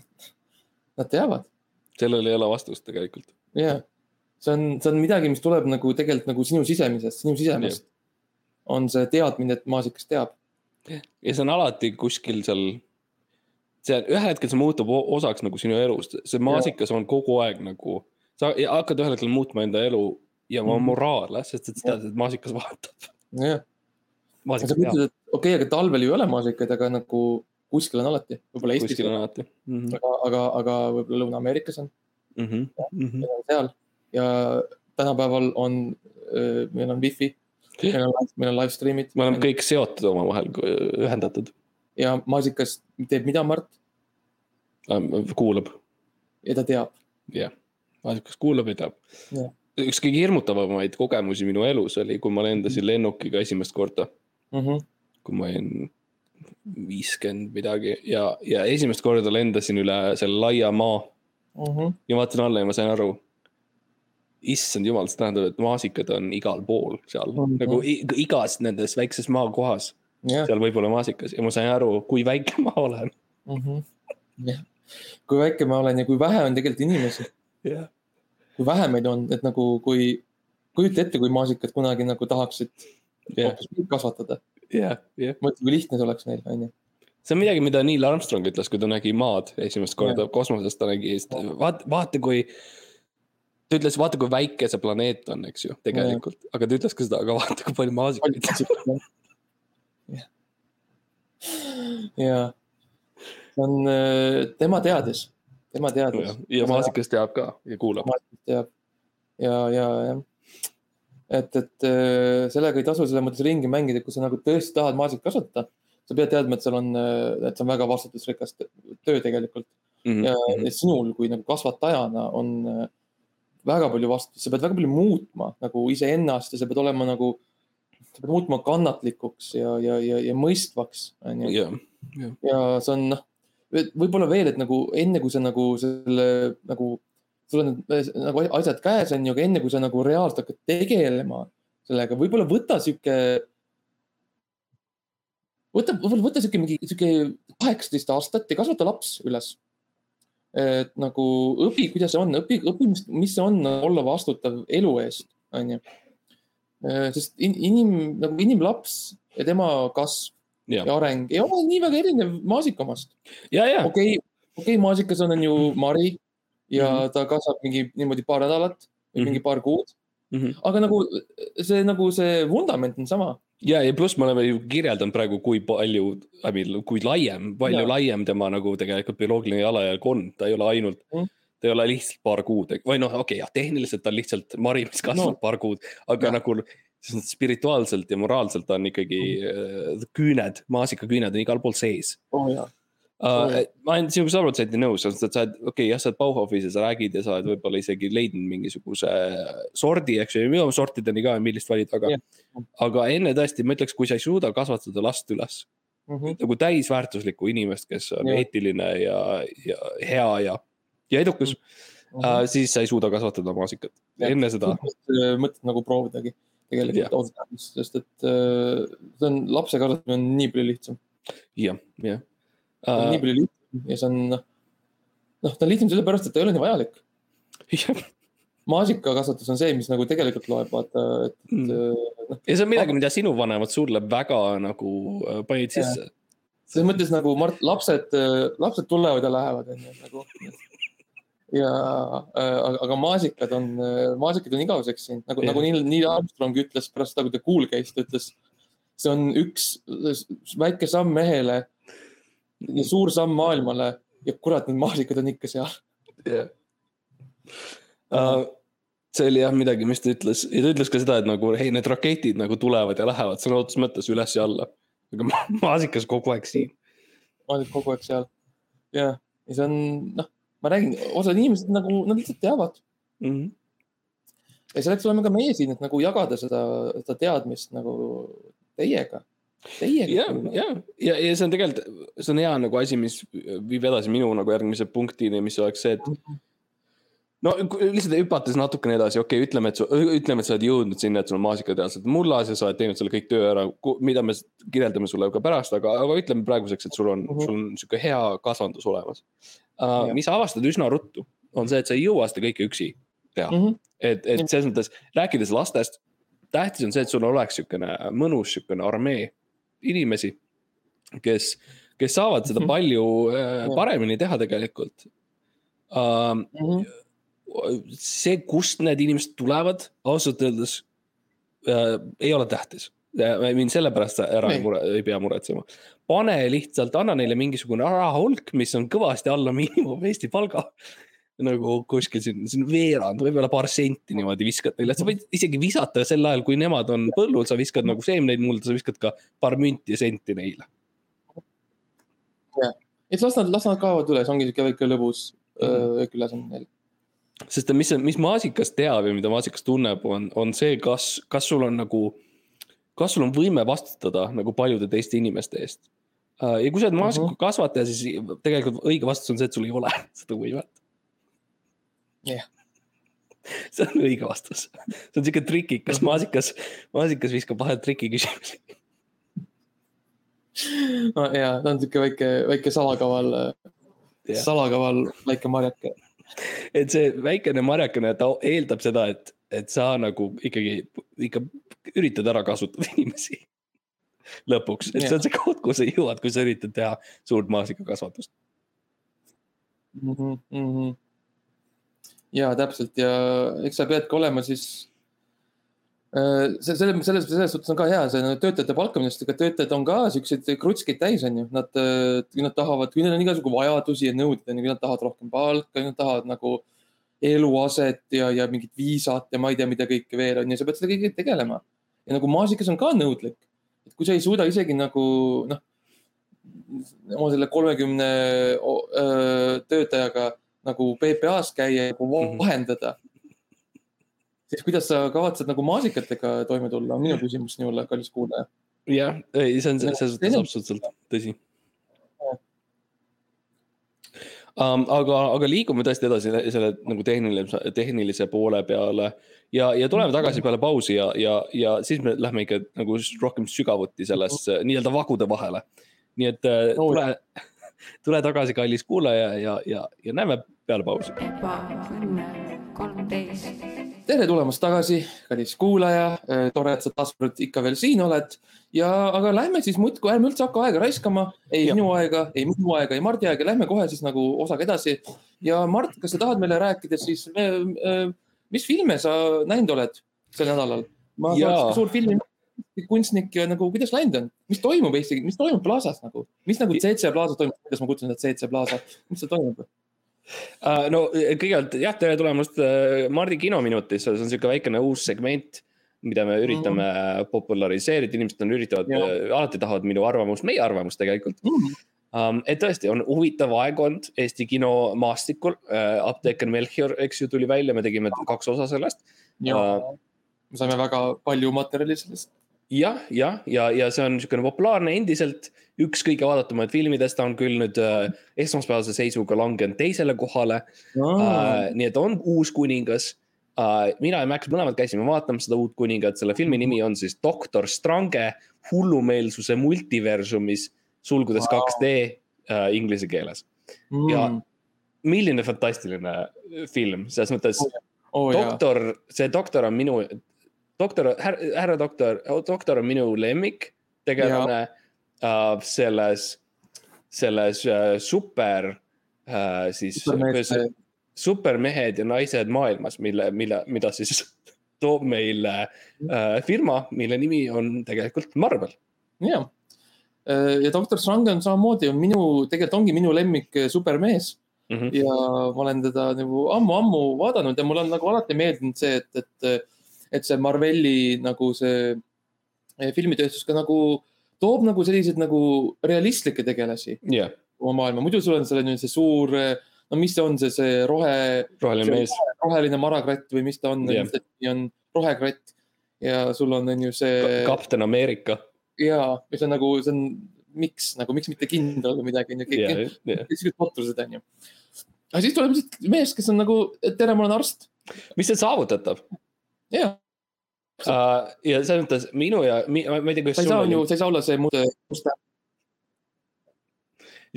nad teavad. sellel ei ole vastust tegelikult. jah, see on, see on midagi, mis tuleb nagu tegelikult nagu sinu sisemisest, sinu sisemist. on see teadmine, et maasikas teab. ja see on alati kuskil seal see ühel hetkel see muutub osaks nagu sinu elust, see maasikas ja. on kogu aeg nagu sa hakkad ühel hetkel muutma enda elu ja oma mm moraale, sest et sa tead, et maasikas vahetab. jah, sa mõtled, et okei okay,, aga talvel ju ei ole maasikaid, aga nagu kuskil on alati, võib-olla Eestis kuskil, on alati mm. -hmm. aga, aga, aga võib-olla Lõuna-Ameerikas on, Mm -hmm. Mm -hmm. seal ja tänapäeval on, meil on wifi, meil on, meil on live stream'id me oleme kõik seotud omavahel, ühendatud. ja maasikas teeb mida, Mart, kuulab, ja ta teab. jah, maasikas kuulab ja teab Jah.. üks kõige hirmutavamaid kogemusi minu elus oli, kui ma lendasin lennukiga esimest korda, Mhm. kui ma olin viiskümmend midagi ja, ja esimest korda lendasin üle selle laia maa Mhm. ja vaatan alla ja ma sain aru. issand jumal, see tähendab, et maasikad on igal pool seal mm, Mhm. -hmm. nagu igas nendes väikses maakohas, jah, seal võib olla maasikas ja ma sain aru, kui väike ma olen. jah. kui väike ma olen ja kui vähe on tegelikult inimesi, jah, kui vähe meid on, et nagu kui, kujuta ette, kui maasikad kunagi nagu tahaksid jah, hoopis meid kasvatada. jah, jah. mõtle, kui lihtne see oleks neil, onju. see on midagi, mida Neil Armstrong ütles, kui ta nägi maad esimest korda kosmoses, ta nägi, vaata, vaata kui. ta ütles, vaata kui väike see planeet on, eks ju, tegelikult, aga ta ütles ka seda, aga vaata kui palju maasikaid. ja, see on, tema teadis, tema teadis. ja maasikas teab ka ja kuulab. teab ja, ja, jah. et, et äh, sellega ei tasu selles mõttes ringi mängida, kui sa nagu tõesti tahad maasikat kasvatada, sa pead teadma, et seal on, et see on väga vastutusrikas töö tegelikult Mhm, ja, ja sinul kui nagu kasvatajana on äh, väga palju vastutust, sa pead väga palju muutma nagu iseennast ja sa pead olema nagu, sa pead muutuma kannatlikuks ja, ja, ja, ja mõistvaks, onju. jah, ja see on noh, võib-olla veel, et nagu enne kui sa nagu selle nagu, sul on need nagu asjad käes on ju, aga enne kui sa nagu reaalselt hakkad tegelema sellega, võib-olla võta sihuke. võta, võib-olla võta sihuke mingi sihuke kaheksateist aastat ja kasvata laps üles. et nagu õpi, kuidas see on, õpi, õpi, mis, see on olla vastutav elu eest, onju. sest in, inim, nagu inimlaps ja tema kasv ja, ja areng ei ole nii väga erinev maasika omast. ja, ja, okei okay,, okei okay,, maasikas on, on ju mari ja mm -hmm. ta kasvab mingi niimoodi paar nädalat või mm -hmm. mingi paar kuud, Mhm. aga nagu see, nagu see vundament on sama. ja, ja pluss me oleme ju kirjeldanud praegu, kui palju, kui laiem, palju Jaa. laiem tema nagu tegelikult bioloogiline jalajälg on, ta ei ole ainult Mhm. ta ei ole lihtsalt paar kuud või noh, okei okay,, jah, tehniliselt ta on lihtsalt mari, mis kasvab no. Paar kuud, aga ja. nagu siis spirituaalselt ja moraalselt on ikkagi mm. küüned, maasikaküüned on igal pool sees jaa, uh, ma olen sinuga sada protsenti nõus, sest et sa oled, okei okay,, jah, sa oled Bauhofis ja sa räägid ja sa oled võib-olla isegi leidnud mingisuguse sordi, eks ju, minu sortideni ka, millist valida, aga Jah., aga enne tõesti, ma ütleks, kui sa ei suuda kasvatada last üles Mhm. nagu täisväärtuslikku inimest, kes on Jah. eetiline ja, ja hea ja, ja edukas Mhm. uh,, siis sa ei suuda kasvatada maasikat. Jah. enne seda, mõtet nagu proovidagi tegelikult ausalt öeldes, sest et äh, see on, lapse kasvatamine on nii palju lihtsam jah, jah uh,. nii palju lihtsam ja see on noh, noh, ta on lihtsam sellepärast, et ta ei ole nii vajalik. jah, maasikakasvatus on see, mis nagu tegelikult loeb, vaata, et Mm. äh, noh, ja see on midagi, mida sinu vanemad sulle väga nagu äh, panid sisse. selles mõttes nagu Mart, lapsed, lapsed tulevad ja lähevad, onju, nagu. Ja äh, aga, maasikad on, maasikad on igaveseks siin, nagu Jah. nagu Neil, Neil Armstrong ütles pärast kui ta kuul käis, ta ütles. see on üks väike samm mehele ja suur samm maailmale ja kurat, need maasikad on ikka seal. jah. Uh, see oli jah midagi, mis ta ütles ja ta ütles ka seda, et nagu hei, need raketid nagu tulevad ja lähevad sõna otseses mõttes üles ja alla. aga ma- maasikas kogu aeg siin. maasikad kogu aeg seal. ja, ja see on, noh, ma räägin, osad inimesed nagu, nad lihtsalt teavad Mhm. ja selleks oleme ka meie siin, et nagu jagada seda, seda teadmist nagu teiega, teiega. ja, ja, ja, ja see on tegelikult, see on hea nagu asi, mis viib edasi minu nagu järgmise punktini, mis oleks see, et no lihtsalt hüpates natukene edasi, okei okay,, ütleme, et sa, ütleme, et sa oled jõudnud sinna, et sul on maasikateadlased mullas ja sa oled teinud selle kõik töö ära, mida me kirjeldame sulle ka pärast, aga, aga ütleme praeguseks, et sul on mm, Mhm. -hmm. sul on niisugune hea kasvandus olemas uh, mis sa avastad üsna ruttu, on see, et sa ei jõua seda kõike üksi teha mm. -hmm. et, et selles mõttes rääkides lastest, tähtis on see, et sul oleks niisugune mõnus niisugune armee inimesi, kes, kes saavad seda Mhm. palju äh, Jah. paremini teha tegelikult uh,. Mhm. see, kust need inimesed tulevad, ausalt öeldes äh, ei ole tähtis. Mind sellepärast sa ära ei, mure, ei pea muretsema. pane lihtsalt, anna neile mingisugune rahahulk, mis on kõvasti alla miinimum Eesti palga. nagu kuskil siin, siin veerand, võib-olla paar senti niimoodi viskad neile, sa võid isegi visata sel ajal, kui nemad on põllul, sa viskad nagu seemneid mulda, sa viskad ka paar münti ja senti neile. et las nad, las nad kaovad üles, ongi siuke väike lõbus Mhm. väike ülesanne neil. sest mis, mis maasikas teab ja mida maasikas tunneb, on, on see, kas, kas sul on nagu, kas sul on võime vastutada nagu paljude teiste inimeste eest. ja kui sa oled maasikakasvataja, siis tegelikult õige vastus on see, et sul ei ole [LAUGHS] seda võimet. Jah. see on õige vastus, see on siuke trikikas, maasikas, maasikas viskab vahel trikiküsimusi. no ja ta on siuke väike, väike salakaval, Jah. salakaval väike marjake. et see väikene marjakene, ta eeldab seda, et, et sa nagu ikkagi, ikka üritad ära kasutada [LAUGHS] inimesi. lõpuks, et see on see koht, kuhu sa jõuad, kui sa üritad teha suurt maasikakasvatust. mm. -hmm. ja täpselt ja eks sa peadki olema siis. see, selle, selles, selles suhtes on ka hea see töötajate palkamine, sest ega töötajad on ka siukseid krutskeid täis, on ju. Nad, kui nad tahavad, kui neil on igasugu vajadusi ja nõuded, on ju, nad tahavad rohkem palka, nad tahavad nagu eluaset ja, ja mingit viisat ja ma ei tea, mida kõike veel on ja sa pead selle kõigega tegelema. ja nagu maasikas on ka nõudlik. et kui sa ei suuda isegi nagu noh, oma selle kolmekümne töötajaga nagu PPA-s käia ja nagu Mhm. vahendada. siis kuidas sa kavatsed nagu maasikatega toime tulla, on minu küsimus sinule, kallis kuulaja. jah, ei, see on selles suhtes absoluutselt tõsi um,. aga, aga liigume tõesti edasi selle nagu tehnilise, tehnilise poole peale ja, ja tuleme tagasi peale pausi ja, ja, ja siis me lähme ikka nagu rohkem sügavuti sellesse nii-öelda vagude vahele. nii et äh, tule, [LAUGHS] tule tagasi, kallis kuulaja ja, ja, ja näeme peale pausi. ebaõnne kolmteist. Tere tulemast tagasi, kallis kuulaja, tore, et sa taas kord ikka veel siin oled. Ja, aga lähme siis muudkui, ärme üldse hakka aega raiskama, ei Jah. minu aega, ei minu aega, ei Mardi aega, lähme kohe siis nagu osaga edasi. ja Mart, kas sa tahad meile rääkida siis, mis filme sa näinud oled sel nädalal? ma olen suur filmi kunstnik ja nagu kuidas läinud on, mis toimub Eesti, mis toimub Plaza's nagu, mis nagu CC Plaza's toimub, kuidas ma kutsun seda CC Plaza, mis seal toimub? Uh, no kõigepealt jah, tere tulemast uh, Mardi kinominutisse, see on sihuke väikene uus segment, mida me üritame mm. populariseerida, inimesed on üritavad, alati tahavad minu arvamust, meie arvamust tegelikult um,. et tõesti on huvitav aegkond Eesti kinomaastikul uh,, Apteeker Melchior, eks ju, tuli välja, me tegime kaks osa sellest. ja me saime väga palju materjali sellest. jah, jah, ja, ja see on niisugune populaarne endiselt, üks kõige vaadatumaid filmidest, ta on küll nüüd uh, esmaspäevase seisuga langenud teisele kohale Uh, nii et on uus kuningas uh,. mina ja Max mõlemad käisime vaatamas seda uut kuningat, selle filmi nimi on siis Doktor Strange hullumeelsuse multiversumis, sulgudes Wow. 2D uh, inglise keeles. ja milline fantastiline film, selles mõttes oh, jaa. doktor, see doktor on minu, doktor, härra doktor, doktor on minu lemmik tegelane uh, selles, selles uh, super uh, siis Supermehed- supermehed ja naised maailmas, mille, mille, mida siis [LAUGHS] toob meile uh, firma, mille nimi on tegelikult Marvel. ja, ja doktor Strange on samamoodi, on minu, tegelikult ongi minu lemmik supermees Mm -hmm. ja ma olen teda nagu ammu-ammu vaadanud ja mulle on nagu alati meeldinud see, et, et, et see Marveli nagu see filmitööstus ka nagu toob nagu selliseid nagu realistlikke tegelasi jah, oma maailma, muidu sul on seal on ju see suur, no mis see on see, see rohe, roheline mees. roheline marakratt või mis ta on Jah. nimi on rohekratt ja sul on, on ju see kapten Ameerika. ja mis on nagu, see on miks nagu, miks mitte kindral või midagi, on ju, kõik jah, jah. siuksed potrused on ju. aga siis tuleb lihtsalt mees, kes on nagu, tere, ma olen arst. mis see saavutab? ja, Uh, ja selles mõttes minu ja, ma ma ei tea, kuidas sa ei saa ju, sa ei saa olla see musta, musta,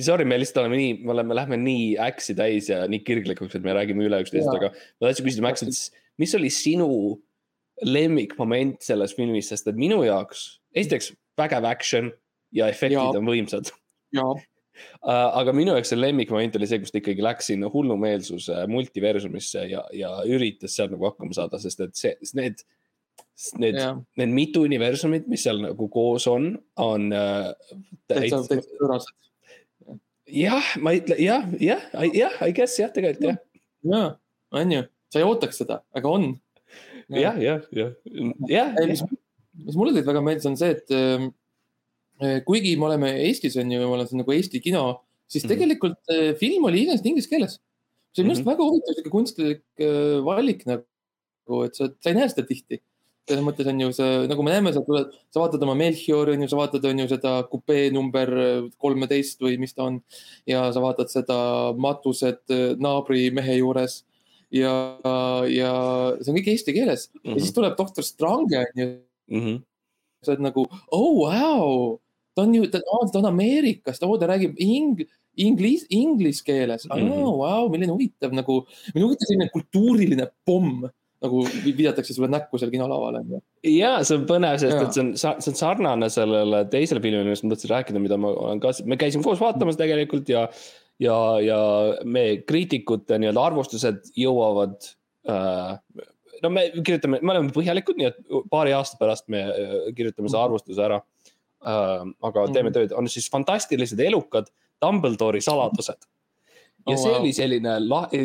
sorry, me lihtsalt oleme nii, me oleme, lähme nii äksi täis ja nii kirglikuks, et me räägime üle üksteist, Jaa. aga ma tahtsin küsida, Max, et mis oli sinu lemmikmoment selles filmis, sest et minu jaoks, esiteks vägev action ja efektid Jaa. on võimsad ja, Uh, aga minu jaoks see lemmikmoment oli see, kus ta ikkagi läks sinna hullumeelsuse multiversumisse ja, ja üritas seal nagu hakkama saada, sest et see, need Need, need mitu universumit, mis seal nagu koos on, on äh,. täitsa, täitsa pöörased. jah, ma ei ütle, jah, jah, jah, I guess jah, tegelikult jah. ja, on ju, sa ei ootaks seda, aga on. jah, jah, jah, jah. mis, mis mulle tegelikult väga meeldis, on see, et äh, kuigi me oleme Eestis on ju, me oleme siin nagu Eesti kino, siis mm -hmm. tegelikult äh, film oli iseenesest inglise keeles. see on minu arust mm -hmm. väga huvitav sihuke kunstlik äh, valik nagu, et sa, sa ei näe seda tihti selles mõttes on ju see, nagu me näeme, sa tuled, sa vaatad oma Melchiori on ju, sa vaatad, on ju seda kupee number kolmeteist või mis ta on. ja sa vaatad seda matused äh, naabri mehe juures. ja, ja see on kõik eesti keeles mm -hmm. ja siis mhm. tuleb doktor Strange on ju mm. -hmm. sa oled nagu, oh wow, ta on ju, ta on Ameerikast, oo ta räägib ing-, inglis, inglise keeles mm, -hmm. oh, wow, milline huvitav nagu, milline huvitav selline kultuuriline pomm nagu viidatakse sulle näkku seal kinolaval on ju. ja see on põnev, sest ja. et see on, see on sarnane sellele teisele filmile, millest ma tahtsin rääkida, mida ma olen ka, me käisime koos vaatamas tegelikult ja. ja, ja me kriitikute nii-öelda arvustused jõuavad äh, no me kirjutame, me oleme põhjalikud, nii et paari aasta pärast me äh, kirjutame selle arvustuse ära äh,. aga teeme mhm. tööd, on siis fantastilised elukad Dumbledore'i saladused. ja oh, see wow. oli selline,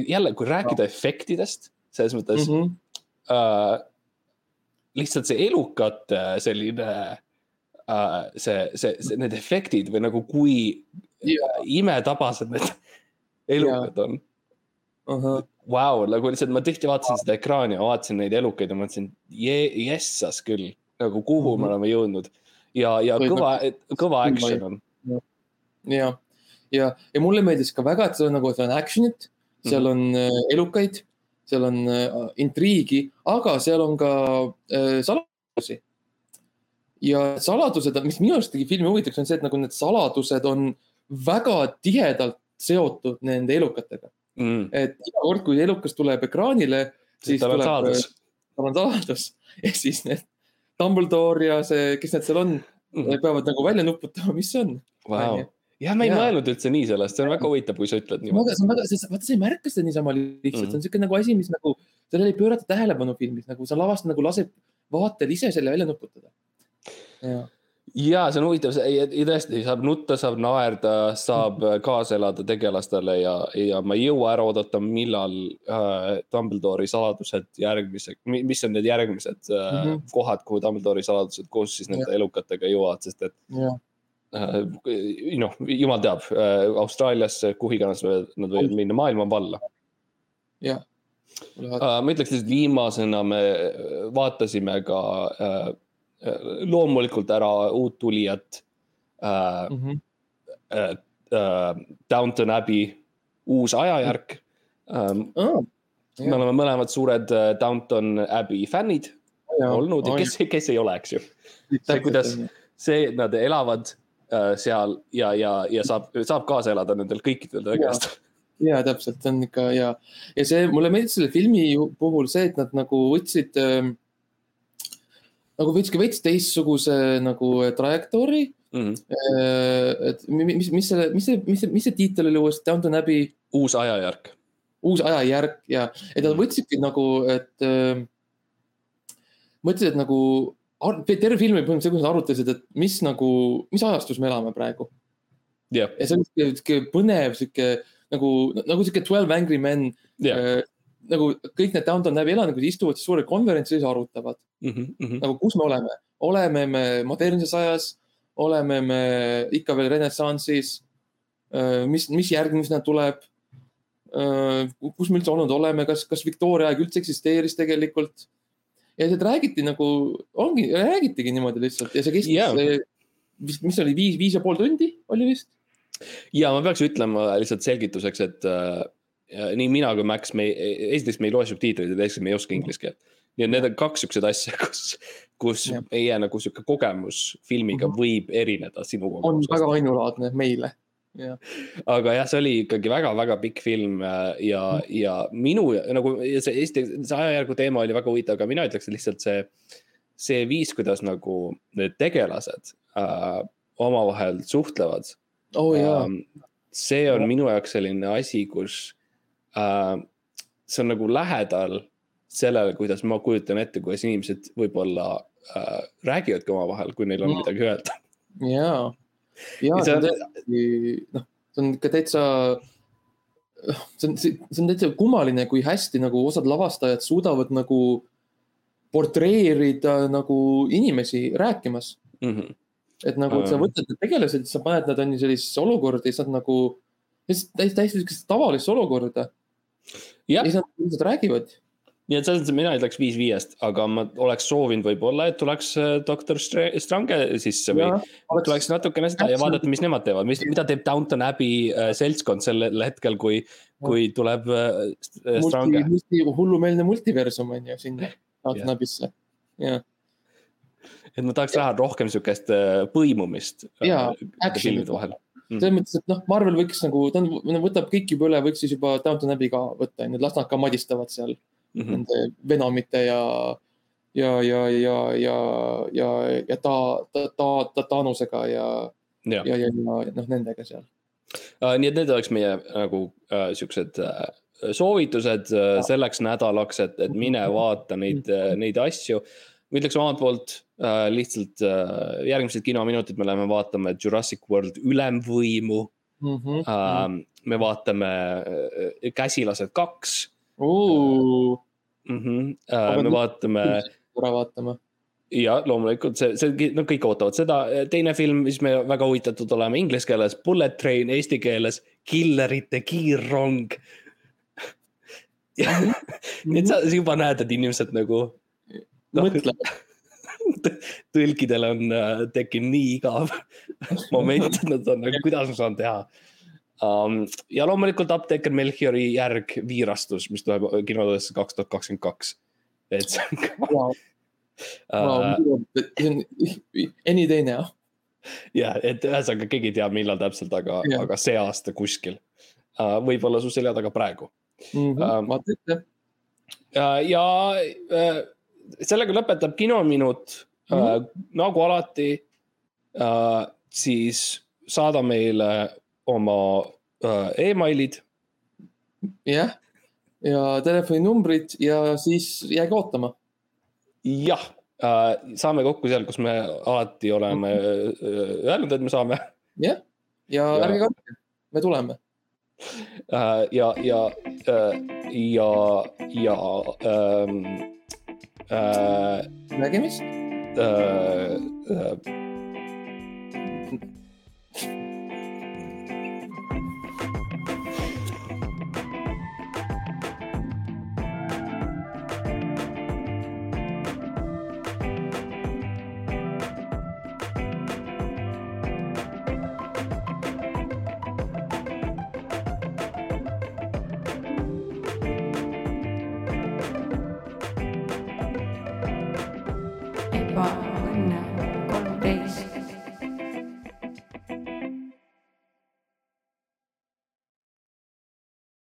jälle, kui rääkida wow. efektidest, selles mõttes mm. -hmm äh, lihtsalt see elukate selline äh, see, see, see, need efektid või nagu kui yeah. imetabased need [LAUGHS] elukad yeah. on uh. -huh. Vau, nagu lihtsalt ma tihti vaatasin seda ekraani ja vaatasin neid elukaid ja mõtlesin, jessas küll, nagu kuhu mm -hmm. me mhm. oleme jõudnud ja, ja Või kõva, kõva action on. ja, ja, ja mulle meeldis ka väga, et seal on nagu, seal on action'it, seal -hmm. on äh, elukaid seal on äh, intriigi, aga seal on ka äh, saladusi. ja saladused, mis minu arust tegi filmi huvitavaks, on see, et nagu need saladused on väga tihedalt seotud nende elukatega mm.. et iga kord, kui elukas tuleb ekraanile, siis tal tuleb, saladus. tal on saladus [LAUGHS] ehk siis need Dumbledore ja see, kes need seal on mm., peavad nagu välja nuputama, mis see on wow jah, ma ei ja. mõelnud üldse nii sellest, see on väga huvitav, kui sa ütled niimoodi. see on väga, vaata, sa ei märka seda niisama lihtsalt mm, -hmm. see on niisugune nagu asi, mis nagu, sellele ei pöörata tähelepanu filmis, nagu sa lavast nagu lased vaatajal ise selle välja nuputada. ja see on huvitav, tõesti saab nutta, saab naerda, saab mm -hmm. kaasa elada tegelastele ja, ja ma ei jõua ära oodata, millal äh, Dumbledore'i saladused järgmise, mis on need järgmised äh, mm -hmm. kohad, kuhu Dumbledore'i saladused koos siis nende ja. elukatega jõuavad, sest et ja noh, jumal teab, äh, Austraaliasse, kuhu iganes nad võivad minna, maailma valla. jah. Äh, ma ütleks lihtsalt viimasena me vaatasime ka äh, loomulikult ära uut tulijat äh, mm. -hmm. Äh, Downton Abbey uus ajajärk ähm, oh, me oleme mõlemad suured Downton Abbey fännid ja, olnud ja kes, kes ei ole, eks ju. kuidas see, nad elavad Äh, seal ja, ja, ja saab, saab kaasa elada nendel kõikidel tegelastel. ja täpselt, see on ikka ja, ja see mulle meeldis selle filmi puhul see, et nad nagu võtsid äh,. nagu võtsidki veits teistsuguse nagu trajektoori mm. -hmm. et mis, mis selle, mis see, mis see, mis see tiitel oli uuesti, Downton Abbey? uus ajajärk. uus ajajärk ja, et nad võtsidki nagu, et äh, mõtlesid, et nagu terve filmi põhimõtteliselt arutasid, et mis nagu, mis ajastus me elame praegu yeah.. ja see on sihuke põnev, sihuke nagu, nagu sihuke Twelve Angry Men yeah.. Äh, nagu kõik need Downton Abbey elanikud istuvad siis suurel konverentsil ja arutavad mm. -hmm. nagu, kus me oleme, oleme me modernses ajas, oleme me ikka veel renessansis äh,. mis, mis järgmisena tuleb äh,? kus me üldse olnud oleme, kas, kas Victoria aeg üldse eksisteeris tegelikult ja sealt räägiti nagu, ongi, räägitigi niimoodi lihtsalt ja see kestis yeah., vist, mis oli viis, viis ja pool tundi oli vist. ja ma peaks ütlema lihtsalt selgituseks, et äh, nii mina kui Max, me, esiteks me ei loe subtiitreid ja teiseks me ei oska inglise keelt. nii et need on kaks siukseid asja, [LAUGHS] kus, kus ja. meie nagu sihuke kogemus filmiga mm -hmm. võib erineda sinu on väga ainulaadne meile aga jah, see oli ikkagi väga-väga pikk film äh, ja mm., ja minu nagu see Eesti, see ajajärgu teema oli väga huvitav, aga mina ütleks lihtsalt see, see viis, kuidas nagu need tegelased äh, omavahel suhtlevad oh,. Ähm, see on ja. minu jaoks selline asi, kus äh, see on nagu lähedal sellele, kuidas ma kujutan ette, kuidas inimesed võib-olla äh, räägivadki omavahel, kui neil on Mm. midagi öelda. jaa, Ja see on noh, see on ikka täitsa, see on, see on täitsa kummaline, kui hästi nagu osad lavastajad suudavad nagu portreerida nagu inimesi rääkimas. Mhm. et nagu et sa Mm. võtad need tegelased, sa paned nad on ju sellisesse olukorda siis nad nagu, täiesti, täiesti, tavalisse olukorda ja siis nad lihtsalt räägivad. Nii et selles mõttes mina ütleks viis viiest, aga ma oleks soovinud võib-olla, et tuleks äh, doktor Stra- Strange sisse või tuleks natukene seda ja vaadata, mis nemad teevad, mis, mida teeb Downton Abbey äh, seltskond sellel hetkel, kui, kui tuleb äh, Strange. hullumeelne multiversum on ju sinna Downton Abbey'sse. jah, et ma tahaks näha rohkem sihukest põimumist Jaa, action'it. vahel. selles mõttes, et noh, Marvel võiks nagu, ta on, võtab kõik juba üle, võiks siis juba Downton Abbey ka võtta, onju, las nad ka madistavad seal Mhm. nende Venomite ja, ja, ja, ja, ja, ja, ja ta, ta, ta, ta Thanosega ja, jah, ja, ja, ja noh, nendega seal. nii et need oleks meie nagu äh, siuksed äh, soovitused äh, selleks nädalaks, et, et mine vaata neid, neid asju. ma ütleks omalt poolt äh, lihtsalt äh, järgmised kinominutid me läheme vaatame Jurassic World ülemvõimu Mhm. äh,. me vaatame äh, Käsilased kaks mm. -hmm. Äh, me vaatame ära vaatama. ja loomulikult see, see, no kõik ootavad seda. teine film, mis me väga huvitatud oleme inglise keeles, Bullet Train, eesti keeles Killerite kiirrong. [LAUGHS] nii et sa juba näed, et inimesed nagu noh, mõtle, [LAUGHS] tõlkidel on äh, tekkinud nii igav [LAUGHS] moment, et nad on nagu, kuidas ma saan teha um,. ja loomulikult apteeker Melchiori järg Viirastus, mis tuleb kinodesse kaks tuhat kakskümmend kaks. et see on ka äh, see on any day now. ja, et ühesõnaga keegi ei tea, millal täpselt, aga Jah., aga see aasta kuskil uh,. võib-olla su selja taga praegu Ähm, vaata ette. uh,. ja uh, sellega lõpetab kinominut uh, Mhm. nagu alati uh,, siis saada meile oma uh, emailid jah, ja telefoninumbrid ja siis jääge ootama. jah uh,, saame kokku seal, kus me alati oleme uh, öelnud, et me saame jah, ja Ja- ärge kartke, me tuleme. ja, ja ja, ja um, uh, nägemist. uh, uh,